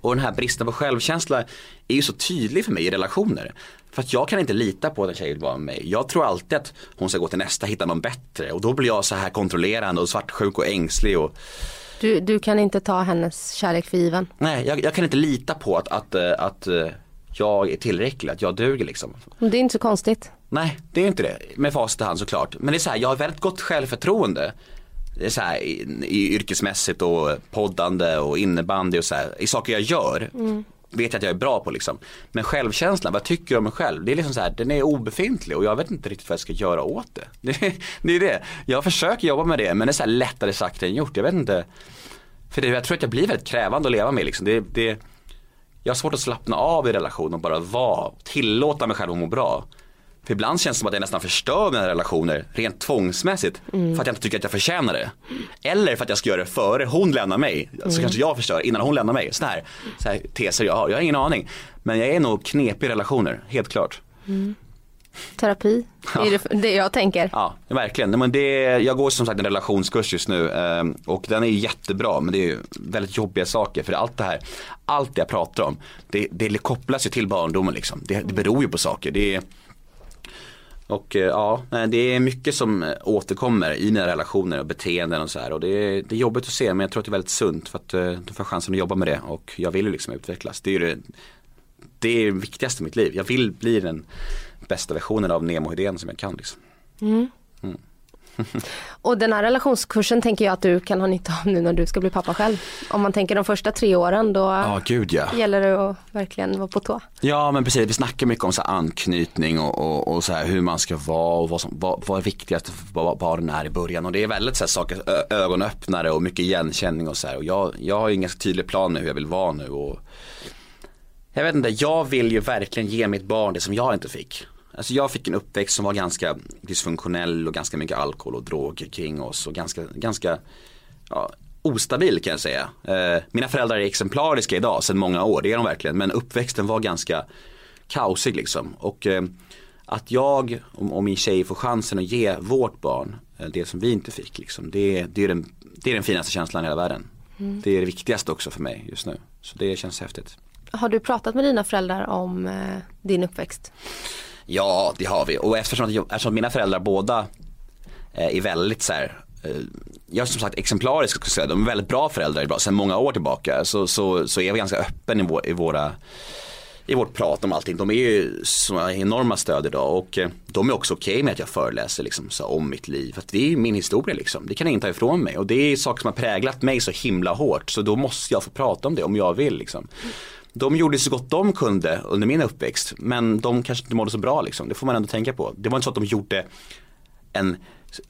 Och den här bristen på självkänsla är ju så tydlig för mig i relationer. För att jag kan inte lita på att en tjej vill vara med mig. Jag tror alltid att hon ska gå till nästa, hitta någon bättre. Och då blir jag så här kontrollerande och svartsjuk och ängslig. Och, Du, du kan inte ta hennes kärlek för given. nej, jag, jag kan inte lita på att, att, eh, att, eh, jag är tillräcklig, att jag duger liksom. Det är inte så konstigt. Nej, det är inte det. Med facit i hand såklart. Men det är så här, jag har väldigt gott självförtroende. Är så här, i, i yrkesmässigt och poddande och innebandy och så här, i saker jag gör. Vet jag att jag är bra på liksom. Men självkänslan, vad jag tycker om mig själv, det är liksom så här, den är obefintlig och jag vet inte riktigt vad jag ska göra åt det. Det, det är det. Jag försöker jobba med det men det är så lättare sagt än gjort. Jag vet inte. För det, jag tror att jag blir väldigt krävande att leva med liksom. Det, det, jag har svårt att slappna av i relation och bara vara, tillåta mig själv att må bra. För ibland känns det som att jag nästan förstör mina relationer rent tvångsmässigt för att jag inte tycker att jag förtjänar det. Eller för att jag ska göra det före hon lämnar mig. Så kanske jag förstör innan hon lämnar mig. Sådana här, så här teser jag har, jag har ingen aning. Men jag är nog knepig i relationer, helt klart. Terapi, det är det, det jag tänker. Ja, verkligen. Men det, jag går som sagt en relationskurs just nu eh, och den är jättebra men det är ju väldigt jobbiga saker för allt det här, allt det jag pratar om, det, det kopplas ju till barndomen liksom. Det, det beror ju på saker. Det är, och eh, ja, det är mycket som eh, återkommer i mina relationer och beteenden och så här och det är, det är jobbigt att se men jag tror att det är väldigt sunt för att eh, då får jag chansen att jobba med det och jag vill ju liksom utvecklas. Det är det, det, är det viktigaste i mitt liv. Jag vill bli den bästa versionen av Nemo Hedén som jag kan liksom. Och den här relationskursen tänker jag att du kan ha nytta av nu när du ska bli pappa själv. Om man tänker de första tre åren då Ja, gud ja. gäller det att verkligen vara på tå. Ja men precis, vi snackar mycket om så här anknytning och, och, och så hur man ska vara och vad, som, vad, vad är viktigast för barnen är i början och det är väldigt så här saker, ögonöppnare och mycket igenkänning och så här och jag, jag har ju ingen tydlig plan med hur jag vill vara nu och jag vet inte, jag vill ju verkligen ge mitt barn det som jag inte fick. Alltså jag fick en uppväxt som var ganska dysfunktionell och ganska mycket alkohol och droger kring oss och ganska, ganska ja, ostabil kan jag säga. Eh, mina föräldrar är exemplariska idag sedan många år, det är de verkligen. Men uppväxten var ganska kaosig liksom. Och eh, att jag och, och min tjej får chansen att ge vårt barn eh, det som vi inte fick liksom. Det, det, är den, det är den finaste känslan i hela världen. Det är det viktigaste också för mig just nu. Så det känns häftigt. Har du pratat med dina föräldrar om eh, din uppväxt? Ja, det har vi. Och eftersom, eftersom mina föräldrar båda eh, är väldigt så här, eh, jag är som sagt exemplarisk skulle säga, de är väldigt bra föräldrar idag, sedan många år tillbaka så, så, så är vi ganska öppen i, vår, i våra i vårt prat om allting. De är ju såna enorma stöd idag och eh, de är också okej med att jag föreläser liksom, så, om mitt liv. För att det är ju min historia liksom. Det kan ingen ta ifrån mig och det är saker som har präglat mig så himla hårt så då måste jag få prata om det om jag vill liksom. De gjorde så gott de kunde under min uppväxt men de kanske inte mådde så bra liksom. Det får man ändå tänka på. Det var inte så att de gjorde en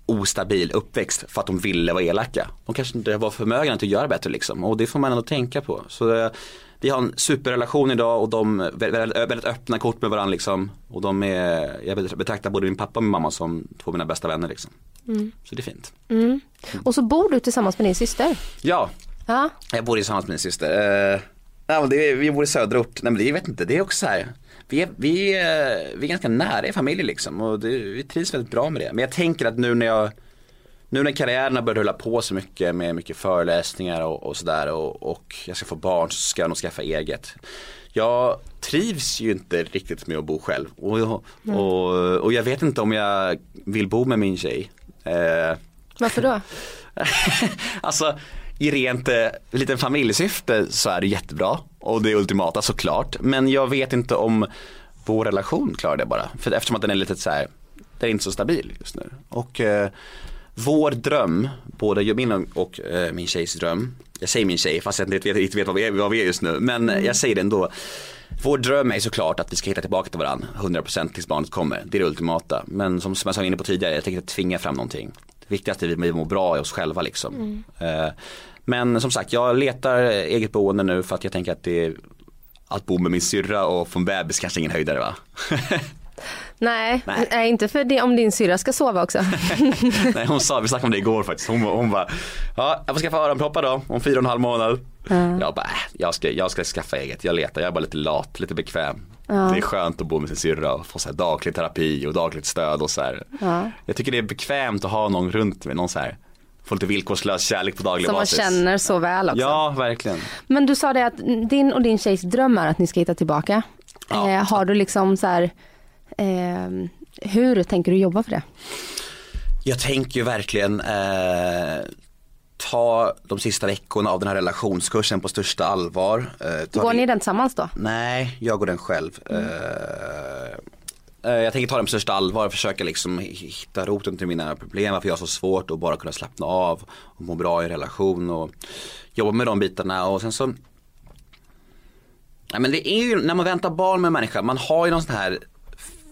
ostabil uppväxt för att de ville vara elaka. De kanske inte var förmögna att göra bättre liksom och det får man ändå tänka på. Så eh, vi har en superrelation idag och de är väldigt, väldigt öppna kort med varandra liksom. Och de är, jag betraktar både min pappa och min mamma som två av mina bästa vänner liksom. Så det är fint. Och så bor du tillsammans med din syster. Ja, Ja, jag bor tillsammans med min syster. Nej, men det vi bor i söderort. Nej men det, jag vet inte, det är också så här. Vi är, vi, är, vi är ganska nära i familj liksom och det, vi trivs väldigt bra med det. Men jag tänker att nu när jag nu när karriären har börjat rulla på så mycket med mycket föreläsningar och, och sådär och, och jag ska få barn så ska jag nog skaffa eget. Jag trivs ju inte riktigt med att bo själv och, och, och jag vet inte om jag vill bo med min tjej. Eh, varför då? alltså i rent eh, liten familjesyfte så är det jättebra och det är ultimata såklart. Men jag vet inte om vår relation klarar det bara. För eftersom att den är lite så här, den är inte så stabil just nu. Och eh, vår dröm, både min och, eh, min tjejs dröm, jag säger min tjej fast jag inte vet, inte vet vad, vi är, vad vi är just nu, men eh, jag säger det ändå. Vår dröm är såklart att vi ska hitta tillbaka till varandra 100% tills barnet kommer. Det är det ultimata. Men som, som jag sa inne på tidigare, jag tänker inte tvinga fram någonting. Viktigaste är att vi mår bra i oss själva liksom. Eh, men som sagt, jag letar eget boende nu för att jag tänker att det är att bo med min syrra och få en bebis kanske ingen höjdare va? Nej, Nej. nej. inte för det om din syrra ska sova också. Nej hon sa, vi snackade om det igår faktiskt, hon, hon bara Ja jag får skaffa öronproppar då om fyra och en halv månad Jag bara, äh, jag ska, jag ska skaffa eget, jag letar, jag är bara lite lat, lite bekväm Det är skönt att bo med sin syrra och få så här daglig terapi och dagligt stöd och så här. Ja. Jag tycker det är bekvämt att ha någon runt mig, någon så här Få lite villkorslös kärlek på daglig Som man basis känner så väl också. Ja verkligen Men du sa det att din och din tjejs dröm är att ni ska hitta tillbaka. Ja. Eh, har du liksom så här, hur tänker du jobba för det? Jag tänker ju verkligen eh, ta de sista veckorna av den här relationskursen på största allvar. Eh, Går ni den tillsammans då? Nej, jag går den själv. Mm. Eh, Eh, Jag tänker ta det på största allvar och försöka liksom hitta roten till mina problem, varför jag har så svårt att bara kunna slappna av och må bra i relation och jobba med de bitarna och sen så Ja men det är ju, när man väntar barn med en människa, man har ju någon sån här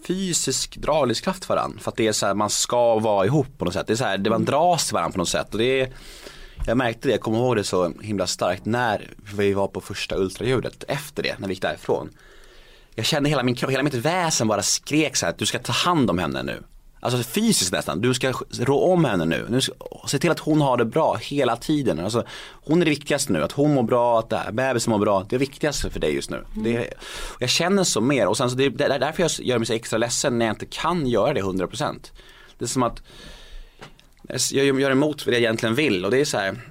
fysisk dragningskraft för varandra. För att det är så här, man ska vara ihop på något sätt. Det är så här, det man dras till varandra på något sätt. Och det är, jag märkte det, jag kommer ihåg det så himla starkt när vi var på första ultraljudet. Efter det, när vi gick därifrån. Jag kände hela min kropp, hela mitt väsen bara skrek så här, att du ska ta hand om henne nu. Alltså fysiskt nästan, du ska rå om henne nu. nu ska, se till att hon har det bra hela tiden. Alltså, hon är det viktigaste nu, att hon mår bra, att det här, bebisen mår bra. Det är det viktigaste för dig just nu. Det är, och jag känner så mer och sen så det, det är därför jag gör mig så extra ledsen när jag inte kan göra det 100%. Det är som att jag gör emot vad jag egentligen vill och det är så här,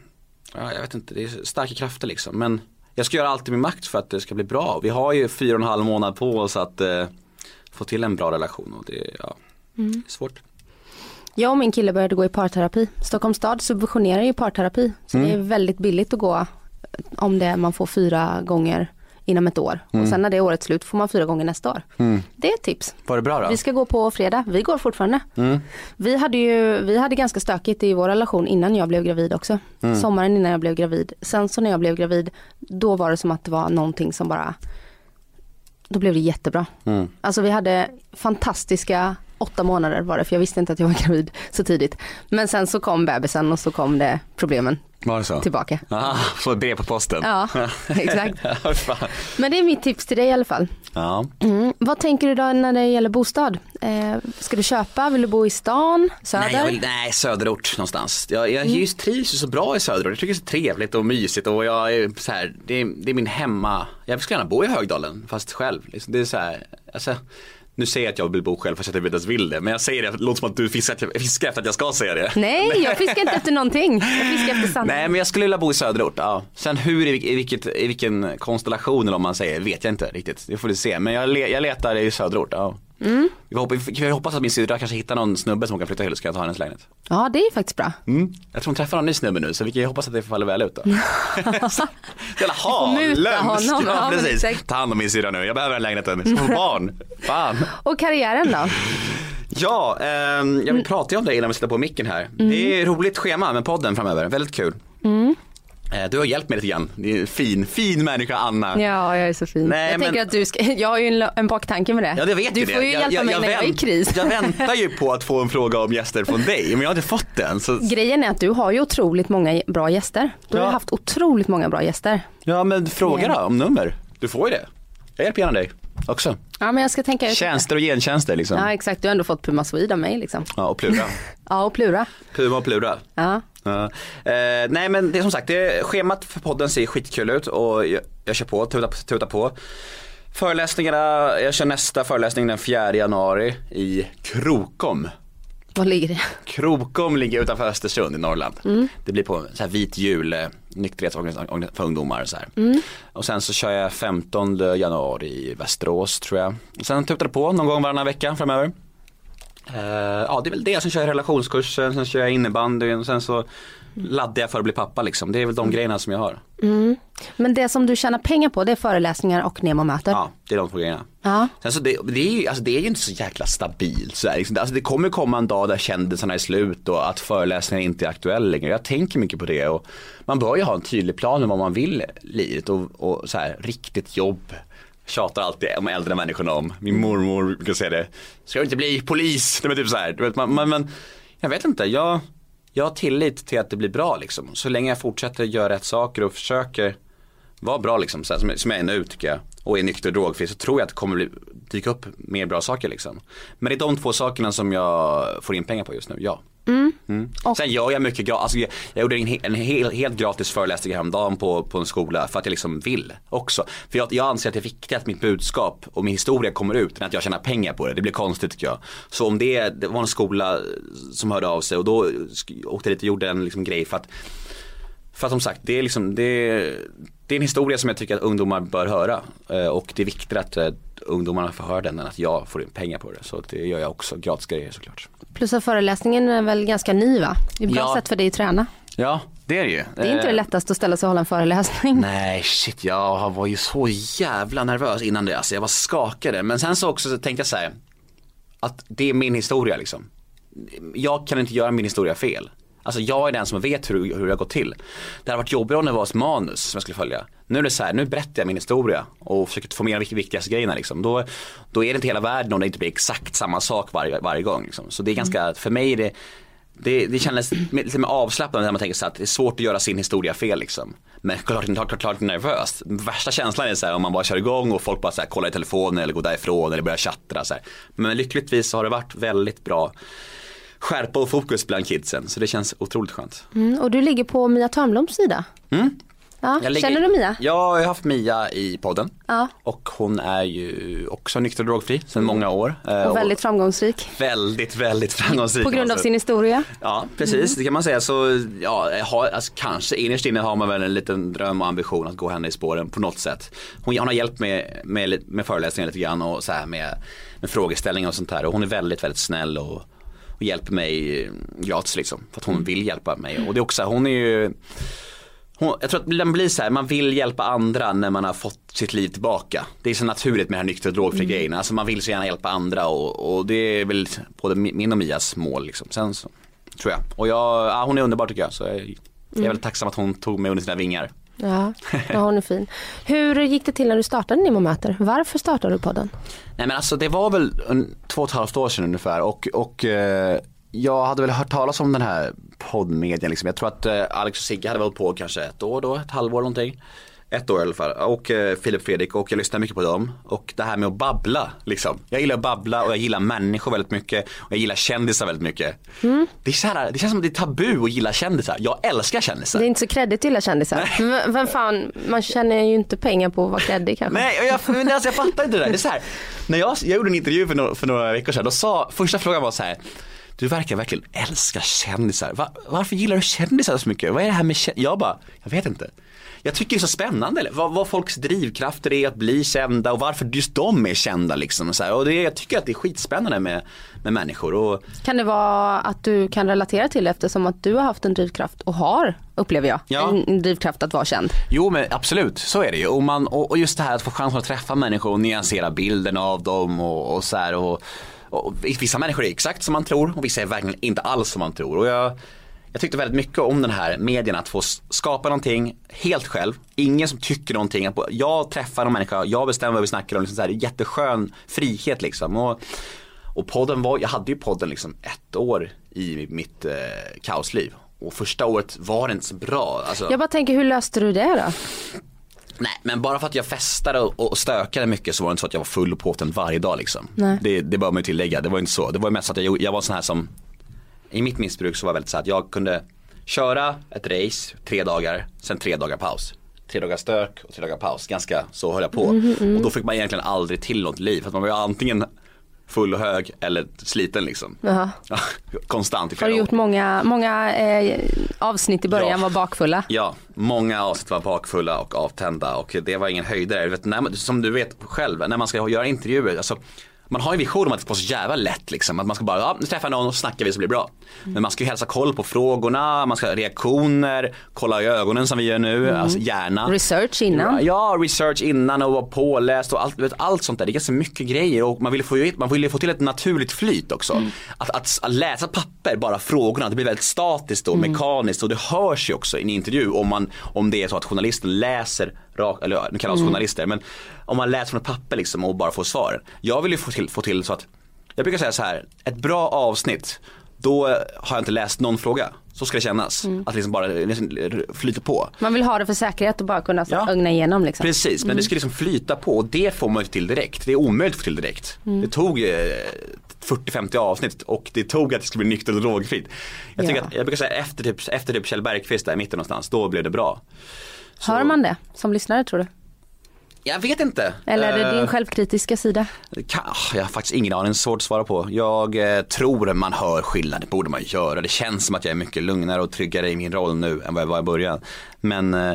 ja, jag vet inte, det är starka krafter liksom. Men jag ska göra allt i min makt för att det ska bli bra. Vi har ju fyra och en halv månad på oss att eh, få till en bra relation och det, ja, är svårt. Jag och min kille började gå i parterapi. Stockholms stad subventionerar ju parterapi. Så det är väldigt billigt att gå om det man får fyra gånger inom ett år. Och sen när det är året slut får man fyra gånger nästa år. Det är ett tips. Var det bra då? Vi ska gå på fredag, vi går fortfarande. Vi hade ju, vi hade ganska stökigt i vår relation innan jag blev gravid också. Sommaren innan jag blev gravid. Sen så när jag blev gravid, då var det som att det var någonting som bara, då blev det jättebra. Alltså vi hade fantastiska åtta månader var det, för jag visste inte att jag var gravid så tidigt. Men sen så kom bebisen och så kom det problemen Var det så? tillbaka. Ah, få ett brev på posten. Ja, exakt. Men det är mitt tips till dig i alla fall. ja. Mm. Vad tänker du då när det gäller bostad? Eh, ska du köpa? Vill du bo i stan? Söder? Nej, vill, nej, söderort någonstans. Jag, jag Mm. just trivs ju så bra i söderort. Jag tycker det är så trevligt och mysigt och jag är så här, det, är, det är min hemma. Jag skulle gärna bo i Högdalen fast själv. Det är så här, alltså, nu säger jag att jag vill bo själv fast jag inte ens vill det. Men jag säger det, det låter som att du fiskar, fiskar efter att jag ska säga det. Nej, jag fiskar inte efter någonting. Jag fiskar efter sanning. Nej men jag skulle vilja bo i söderort, ja. Sen hur, i, vilket, i vilken konstellation eller om man säger, vet jag inte riktigt. Det får vi se. Men jag, le, jag letar i söderort, ja. Mm. Jag, hoppas, jag hoppas att min syrra kanske hittar någon snubbe som hon kan flytta till så kan jag ta hennes lägenhet. Ja, det är faktiskt bra. Mm. Jag tror hon träffar någon ny snubbe nu så vi kan ju hoppas att det faller väl ut då. Jävla harlömsk. Ja, precis. Ta hand om min syrra nu, jag behöver den lägenheten. Få barn. Fan. Och karriären då? Ja, ehm, jag vill prata ju om det innan vi sätter på micken här. Det är roligt schema med podden framöver, väldigt kul. Eh, Du har hjälpt mig lite grann, det är en fin, fin människa Anna. Ja, jag är så fin. Nej, jag men- tänker att du ska, jag har ju en, en baktanke med det. Ja, det vet du får det. ju hjälpa mig när jag är i vänt- kris. Jag väntar ju på att få en fråga om gäster från dig, men jag har inte fått den. Så... Grejen är att du har ju otroligt många bra gäster. Du har Ja. ju haft otroligt många bra gäster. Ja, men fråga då om nummer. Du får ju det. Jag hjälper gärna dig också. Ja, men jag ska tänka ut. Tjänster och gentjänster liksom. Ja, exakt. Du har ändå fått Puma Swede av mig liksom. Ja, och Plura. Ja, och Plura. Puma och Plura. Ja. Ja. Eh, nej men det är som sagt, det, schemat för podden ser skitkul ut och jag, jag kör på, tutar, tutar på. Föreläsningarna, jag kör nästa föreläsning den 4 januari i Krokom. Var ligger det? Krokom ligger utanför Östersund i Norrland. Det blir på så här vit jul, eh, nykterhetsorganisation för ungdomar och så här. Och sen så kör jag 15 januari i Västerås tror jag. Och sen tutar det på någon gång varannan vecka framöver. Eh, ja det är väl det, sen kör jag relationskursen, sen kör jag innebandyn och sen så laddar jag för att bli pappa liksom. Det är väl de grejerna som jag har. Men det som du tjänar pengar på det är föreläsningar och Nemo-möten. Ja, det är de två grejerna. Ja. Sen så det, det, är ju, alltså det är ju inte så jäkla stabilt. Så här, liksom. alltså det kommer komma en dag där kändisarna är slut och att föreläsningar inte är aktuella längre. Jag tänker mycket på det och man bör ju ha en tydlig plan med vad man vill livet och, och så här, riktigt jobb. Tjatar alltid om äldre människorna om. Min mormor brukar säga det. Ska du inte bli polis? Det är typ så här. Du vet, man, man, men jag vet inte. Jag, jag har tillit till att det blir bra liksom. Så länge jag fortsätter göra rätt saker och försöker vara bra liksom, så här, som, som jag är nu tycker jag. Och är nykter och drogfri så tror jag att det kommer bli, dyka upp mer bra saker liksom. Men det är de två sakerna som jag får in pengar på just nu, ja. Mm. Sen gör jag mycket alltså jag, jag gjorde en, he- en hel, helt gratis föreläsning häromdagen på, på en skola för att jag liksom vill också. För jag, jag anser att det är viktigt att mitt budskap och min historia kommer ut än att jag tjänar pengar på det. Det blir konstigt tycker jag. Så om det, det var en skola som hörde av sig och då åkte jag dit och gjorde en liksom grej för att för att som sagt, det är, liksom, det, det är en historia som jag tycker att ungdomar bör höra. Eh, och det är viktigt att eh, ungdomarna får höra den än att jag får in pengar på det. Så det gör jag också, gratis grejer såklart. Plus att föreläsningen är väl ganska ny va? Det är ett bra Ja. sätt för dig att träna. Ja, det är det ju. Det är inte det lättaste att ställa sig och hålla en föreläsning. Nej shit, jag var ju så jävla nervös innan det. Alltså jag var skakade. Men sen så också så tänkte jag så här. att det är min historia liksom. Jag kan inte göra min historia fel. Alltså jag är den som vet hur, hur det har gått till. Det hade varit jobbigare om det var ett manus som jag skulle följa. Nu är det så här, nu berättar jag min historia och försöker få med de viktigaste grejerna liksom. Då, då är det inte hela världen om det inte blir exakt samma sak varje, varje gång. Liksom. Så det är ganska, för mig är det det, det kändes lite mer avslappnande när man tänker så att det är svårt att göra sin historia fel liksom. Men klart, klart, klart, klart nervöst. Värsta känslan är så här om man bara kör igång och folk bara så här, kollar i telefonen eller går därifrån eller börjar chattra så här. Men lyckligtvis så har det varit väldigt bra skärpa och fokus bland kidsen så det känns otroligt skönt. Mm, och du ligger på Mia Törnbloms sida. Mm. Ja, ligger- Känner du Mia? Ja, jag har haft Mia i podden. Ja. Och hon är ju också nykter och drogfri sedan många år. Eh, Och väldigt framgångsrik. väldigt, väldigt framgångsrik. På grund av alltså. sin historia. Ja, precis. Det kan man säga. Så ja, har, alltså, kanske innerst inne har man väl en liten dröm och ambition att gå henne i spåren på något sätt. Hon, hon har hjälpt mig med, med, med föreläsningar lite grann och så här med, med frågeställningar och sånt där. Och hon är väldigt, väldigt snäll och, och hjälper mig gratis liksom. För att hon vill hjälpa mig. Och det är också, hon är ju hon, jag tror att den blir så här, man vill hjälpa andra när man har fått sitt liv tillbaka. Det är så naturligt med den här nykter och drogfri grejen. Alltså man vill så gärna hjälpa andra och, och det är väl både min och Mias mål liksom. Sen så, tror jag. Och jag, ja, hon är underbar tycker jag. Så jag, jag är väldigt tacksam att hon tog mig under sina vingar. Ja, ja, hon är fin. Hur gick det till när du startade Nemo möter? Varför startade du podden? Nej men alltså det var väl en, två och ett halvt år sedan ungefär och, och eh, jag hade väl hört talas om den här poddmedien liksom. Jag tror att eh, Alex och Sigge hade varit på kanske ett år då, ett halvår någonting. Ett år i alla fall. Och eh, Filip Fredrik och jag lyssnar mycket på dem. Och det här med att babbla liksom. Jag gillar att babbla och jag gillar människor väldigt mycket. Och jag gillar kändisar väldigt mycket. Det, är så här, det känns som att det är tabu att gilla kändisar. Jag älskar kändisar. Det är inte så kreddigt att gilla kändisar. Men vem fan, man tjänar ju inte pengar på att vara kreddig kanske. Nej, jag, men alltså, jag fattar inte det där. Det är så här, när jag, jag gjorde en intervju för några, för några veckor sedan, då sa, första frågan var så här, du verkar verkligen älska kändisar. Va, varför gillar du kändisar så mycket? Vad är det här med kändisar? Jag bara, jag vet inte. Jag tycker det är så spännande, eller? Vad, vad folks drivkrafter är att bli kända och varför just de är kända liksom. Och så här. Och det, jag tycker att det är skitspännande med, med människor. Och, Kan det vara att du kan relatera till det eftersom att du har haft en drivkraft och har, upplever jag, Ja. en, en drivkraft att vara känd. Jo men absolut, så är det ju. Och, man, och, och just det här att få chansen att träffa människor och nyansera bilden av dem och, och så här. Och, och vissa människor är exakt som man tror och vissa är verkligen inte alls som man tror. Och jag, jag tyckte väldigt mycket om den här medien att få skapa någonting helt själv. Ingen som tycker någonting. Jag träffar en människa, jag bestämmer vad vi snackar om. Liksom så här, jätteskön frihet liksom. Och, och podden var, jag hade ju podden liksom ett år i mitt eh, kaosliv. Och första året var det inte så bra. Alltså, Jag bara tänker, hur löste du det då? Nej men bara för att jag festade och, och stökade mycket så var det inte så att jag var full och påtänd varje dag liksom. Nej. Det, det bör man ju tillägga, det var inte så. Det var mest att jag, jag var sån här som, i mitt missbruk så var det väldigt så att jag kunde köra ett race tre dagar, sen tre dagar paus. Tre dagar stök och tre dagar paus, ganska så höll jag på. Mhm, Och då fick man egentligen aldrig till något liv, för att man var ju antingen full och hög eller sliten liksom. Ja, konstant i Har flera du år. gjort många, många eh, avsnitt i början Ja. var bakfulla? Ja, många avsnitt var bakfulla och avtända och det var ingen höjdare. Du vet, när man, som du vet själv, när man ska göra intervjuer, alltså, man har en vision om att det ska vara så jävla lätt liksom. Att man ska bara, ja nu träffar jag någon och så snackar vi så blir det bra. Men man ska ju hälsa koll på frågorna, man ska ha reaktioner, kolla i ögonen som vi gör nu, alltså gärna. Research innan? Ja, research innan och vara påläst och allt, vet, allt sånt där. Det är ganska mycket grejer och man vill få, man vill få till ett naturligt flyt också. Att, att, att läsa papper, bara frågorna, det blir väldigt statiskt och mekaniskt och det hörs ju också i en intervju om, man, om det är så att journalisten läser rakt, eller nu kallar oss journalister, men om man läser från ett papper liksom och bara får svar. Jag vill ju få till, få till så att, jag brukar säga så här, ett bra avsnitt, då har jag inte läst någon fråga. Så ska det kännas. Att liksom bara liksom flyta på. Man vill ha det för säkerhet och bara kunna Ja. ögna igenom liksom. Precis, men det ska liksom flyta på och det får man ju till direkt. Det är omöjligt att få till direkt. Det tog eh, 40-50 avsnitt och det tog att det skulle bli nyktert och drogfritt. Jag, tycker Ja. att, jag brukar säga efter typ, efter typ Kjell Bergqvist där i mitten någonstans, då blev det bra. Så- Hör man det som lyssnare tror du? Jag vet inte. Eller är det din Eh, självkritiska sida? ah, jag har faktiskt ingen aning, svårt att svara på. Jag eh, tror man hör skillnad, det borde man göra. Det känns som att jag är mycket lugnare och tryggare i min roll nu än vad jag var i början. Men eh,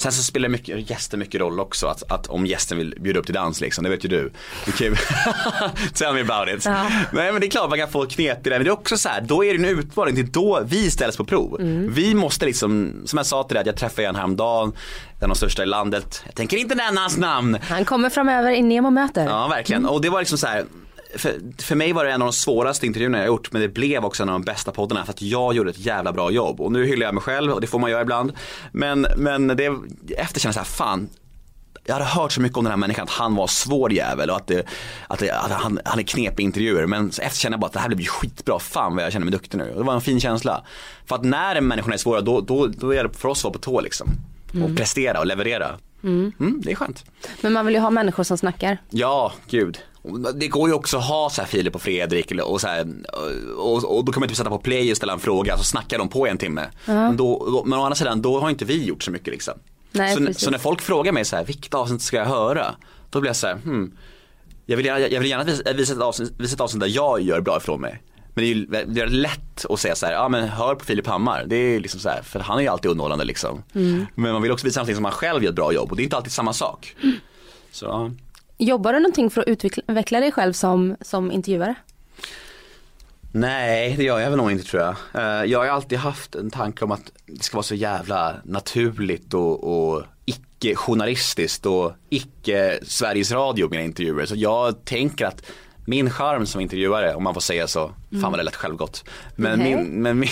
sen så spelar mycket, gäster mycket roll också. Att, att om gästen vill bjuda upp till dans liksom, det vet ju du. Ju- Tell me about it. Ja. Nej men det är klart man kan få knep i det. Men det är också så här, då är det en utmaning. Det är då vi ställs på prov. Vi måste liksom, som jag sa till dig, att jag träffade en häromdagen. Den av största i landet. Jag tänker inte nämna hans namn. Han kommer framöver i Nemo möter. Ja verkligen och det var liksom så här. För, för mig var det en av de svåraste intervjuerna jag gjort men det blev också en av de bästa poddarna för att jag gjorde ett jävla bra jobb. Och nu hyllar jag mig själv och det får man göra ibland. Men, men det, efter kände jag så här, fan jag hade hört så mycket om den här människan att han var svår jävel och att, det, att, det, att han, han är knepig intervjuer. Men efter kände jag bara att det här blir skitbra, fan vad jag känner mig duktig nu. Och det var en fin känsla. För att när en människa är svåra då, då, då är det för oss att vara på tå liksom. Och prestera och leverera. Mm, det är skönt. Men man vill ju ha människor som snackar. Ja, gud. Det går ju också att ha så här Filip och Fredrik och, så här, och, och då kan man typ sätta på play och ställa en fråga så snackar de på en timme. Men, då, men å andra sidan då har inte vi gjort så mycket liksom. Nej, så, så när folk frågar mig så här, vilket avsnitt ska jag höra? Då blir jag så här, hmm, jag vill gärna, jag vill gärna visa, visa, ett avsnitt, visa ett avsnitt där jag gör bra ifrån mig. Men det är ju det är lätt att säga så här, ja men hör på Filip Hammar. Det är liksom så här, för han är ju alltid underhållande liksom. Mm. Men man vill också visa någonting som man själv gör ett bra jobb och det är inte alltid samma sak. Så, ja. Jobbar du någonting för att utveckla dig själv som, som intervjuare? Nej, det gör jag väl nog inte tror jag. Eh, Jag har alltid haft en tanke om att det ska vara så jävla naturligt och, och icke-journalistiskt och icke Sveriges Radio mina intervjuer. Så jag tänker att min charm som intervjuare, om man får säga så, fan vad det lät självgott. Men Nej. min, men min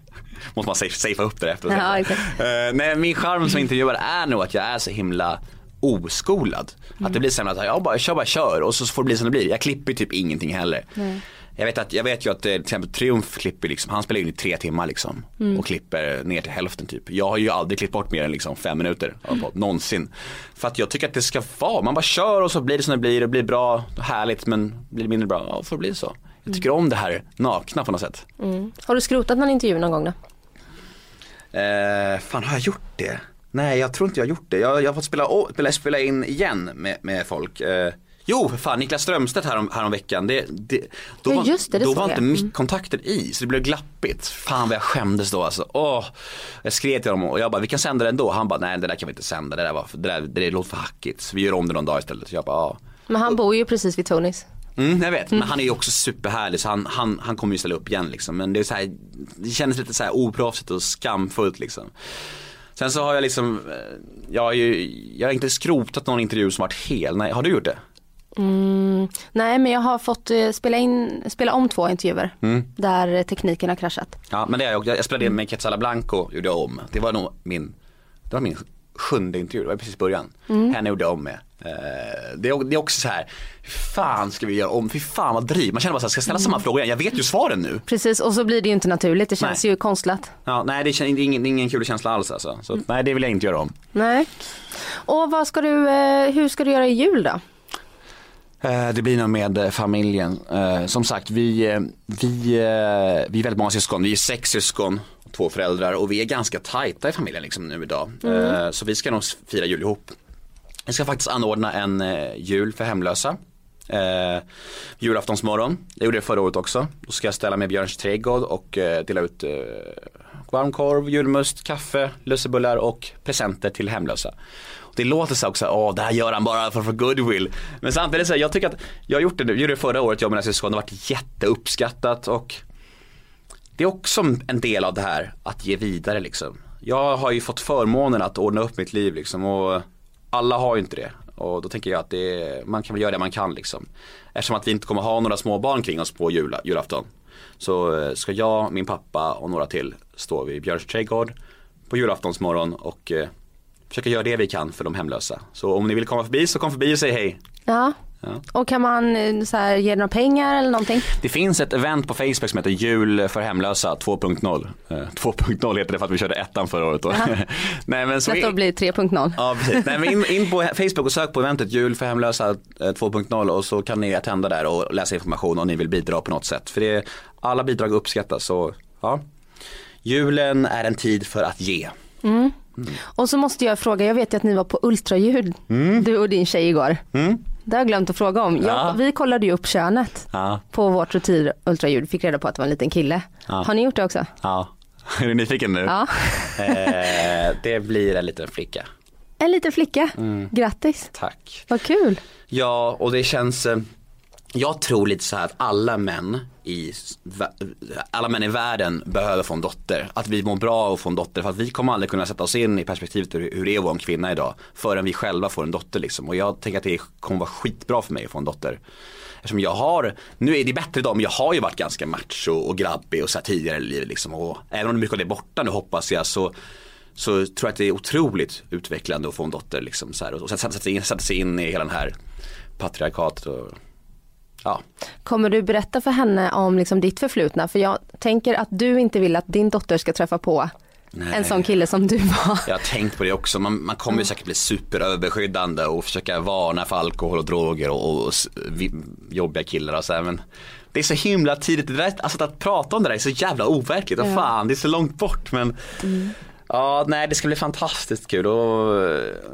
måste man safe- safea upp det efter. Ja, exakt. Eh, nej, min charm som intervjuare är nog att jag är så himla oskolad. Att det blir så här att jag bara kör, bara kör och så får det bli som det blir. Jag klipper typ ingenting heller. Jag vet, att, jag vet ju att eh, till exempel Triumf klipper liksom, han spelar in i tre timmar liksom. Och klipper ner till hälften typ. Jag har ju aldrig klippt bort mer än liksom fem minuter av podd, någonsin. För att jag tycker att det ska vara, man bara kör och så blir det som det blir, det blir bra, härligt men blir det mindre bra, ja får det bli så. Jag tycker om det här nakna på något sätt. Har du skrotat någon intervju någon gång då? Eh, fan har jag gjort det? Nej jag tror inte jag har gjort det. Jag, jag har fått spela, å- spela, spela in igen med, med folk. Eh, jo för fan Niklas Strömstedt härom, härom veckan. Det, det, då Ja, var, just det, det då såg var inte Mm. mickkontakter i så det blev glappigt. Fan vad jag skämdes då alltså. Åh, jag skrev till honom och jag bara vi kan sända det ändå. Han bara nej det där kan vi inte sända. Det där, var, det där det låter för hackigt. Så vi gör om det någon dag istället. Så jag bara. Men han bor ju precis vid Tonys. Mm, jag vet, men han är ju också superhärlig så han, han, han kommer ju ställa upp igen liksom. Men det är så här, det kändes lite så här oproffsigt och skamfullt liksom. Sen så har jag liksom, eh, jag har ju, jag har inte skrotat någon intervju som varit hel. Nej, har du gjort det? Mm, nej men jag har fått eh, spela, in, spela om två intervjuer där eh, tekniken har kraschat. Ja, men det har jag också. Jag spelade in med Quetzala Blanco, gjorde jag om. Det var nog min, det var min sjunde intervju, det var precis början. Henne gjorde jag om med. Eh, det, är, också så här, hur fan ska vi göra om, fy fan vad dryg. Man känner bara så här, ska jag ställa samma fråga igen? Jag vet ju svaren nu. Precis och så blir det ju inte naturligt, det känns Nej. ju konstlat. Ja, nej det är ingen, ingen, ingen kul känsla alls alltså. Så nej det vill jag inte göra om. Nej. Och vad ska du, eh, hur ska du göra i jul då? Eh, Det blir nog med familjen. Som sagt, vi, vi, vi är väldigt många syskon. Vi är sex syskon, två föräldrar och vi är ganska tajta i familjen liksom nu idag. Eh, Så vi ska nog fira jul ihop. Jag ska faktiskt anordna en eh, jul för hemlösa. Eh, julaftonsmorgon, Jag gjorde det förra året också. Då ska jag ställa mig i Björns trädgård och eh, dela ut eh, varmkorv, julmust, kaffe, lussebullar och presenter till hemlösa. Och det låter så här också, åh det här gör han bara för, för goodwill. Men samtidigt så här, jag tycker att, jag har gjort det nu, jag gjorde det förra året, jag och mina syskon, det har varit jätteuppskattat och det är också en del av det här att ge vidare liksom. Jag har ju fått förmånen att ordna upp mitt liv liksom och alla har ju inte det. Och då tänker jag att det är, man kan väl göra det man kan liksom. Eftersom att vi inte kommer ha några småbarn kring oss på jula, julafton. Så eh, ska jag, min pappa och några till stå vid Björns trädgård på julaftonsmorgon och eh, försöka göra det vi kan för de hemlösa. Så om ni vill komma förbi så kom förbi och säg hej. Ja. Ja. Och kan man eh, så här, ge några pengar eller någonting? Det finns ett event på Facebook som heter Jul för hemlösa 2.0. Eh, 2.0 heter det för att vi körde ettan förra året då. Nej, men så Nästa år blir 3.0. Ja precis. Nej, men in, in på Facebook och sök på eventet Jul för hemlösa eh, 2.0 och så kan ni attenda där och läsa information om ni vill bidra på något sätt. För det, alla bidrag uppskattas så ja. Julen är en tid för att ge. Och så måste jag fråga, jag vet ju att ni var på ultraljud, du och din tjej igår. Det har jag glömt att fråga om. Jag, Ja. Vi kollade ju upp könet Ja, på vårt rutin ultraljud, fick reda på att det var en liten kille. Ja. Har ni gjort det också? ja. Är du nyfiken nu? Ja. Eh, det blir en liten flicka. En liten flicka, Mm. grattis, Tack. vad kul. Ja, och det känns, eh, jag tror lite så här att alla män i, alla män i världen behöver få en dotter. Att vi mår bra av att få en dotter. För att vi kommer aldrig kunna sätta oss in i perspektivet hur, hur det är att vara en kvinna idag. Förrän vi själva får en dotter liksom. Och jag tänker att det kommer vara skitbra för mig att få en dotter. Eftersom jag har, nu är det bättre idag men jag har ju varit ganska macho och grabbig och så här tidigare i livet liksom. Och även om mycket av det är borta nu hoppas jag så så tror jag att det är otroligt utvecklande att få en dotter liksom så här, och sätta sig, in, sätta sig in i hela den här patriarkatet och Ja. Kommer du berätta för henne om liksom ditt förflutna? För jag tänker att du inte vill att din dotter ska träffa på Nej. en sån kille som du var. Jag har tänkt på det också. Man, man kommer ju säkert bli superöverbeskyddande och försöka varna för alkohol och droger och, och, och jobbiga killar och så här. Men det är så himla tidigt. Det där, alltså att prata om det där är så jävla overkligt. Ja. Fan, det är så långt bort. Men mm. Ja, nej det ska bli fantastiskt kul och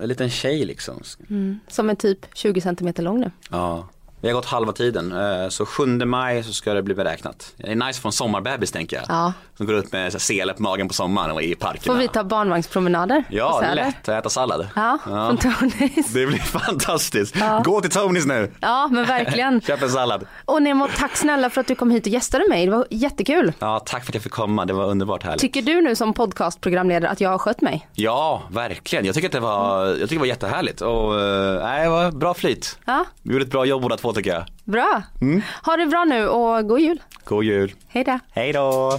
en liten tjej liksom. Mm. Som är typ 20 cm lång nu. Ja. Vi har gått halva tiden, eh, så 7 maj så ska det bli beräknat. Det är nice för en sommarbebis tänker jag. Ja. Som går ut med sele på magen på sommaren och i parkerna. Får vi ta barnvagnspromenader? Ja, det är lätt att äta sallad. Ja, ja. från Tonys. Det blir fantastiskt. Ja. Gå till Tonys nu. Ja, men verkligen. Köp en sallad. Och Nemo, tack snälla för att du kom hit och gästade mig. Det var jättekul. Ja, tack för att jag fick komma. Det var underbart härligt. Tycker du nu som podcastprogramledare att jag har skött mig? Ja, verkligen. Jag tycker att det var, jag tycker det var jättehärligt och eh, nej, det var bra flyt. Ja. Vi gjorde ett bra jobb båda två tycker jag. Bra. Mm. Ha det bra nu och god jul. God jul. Hej då. Hej då.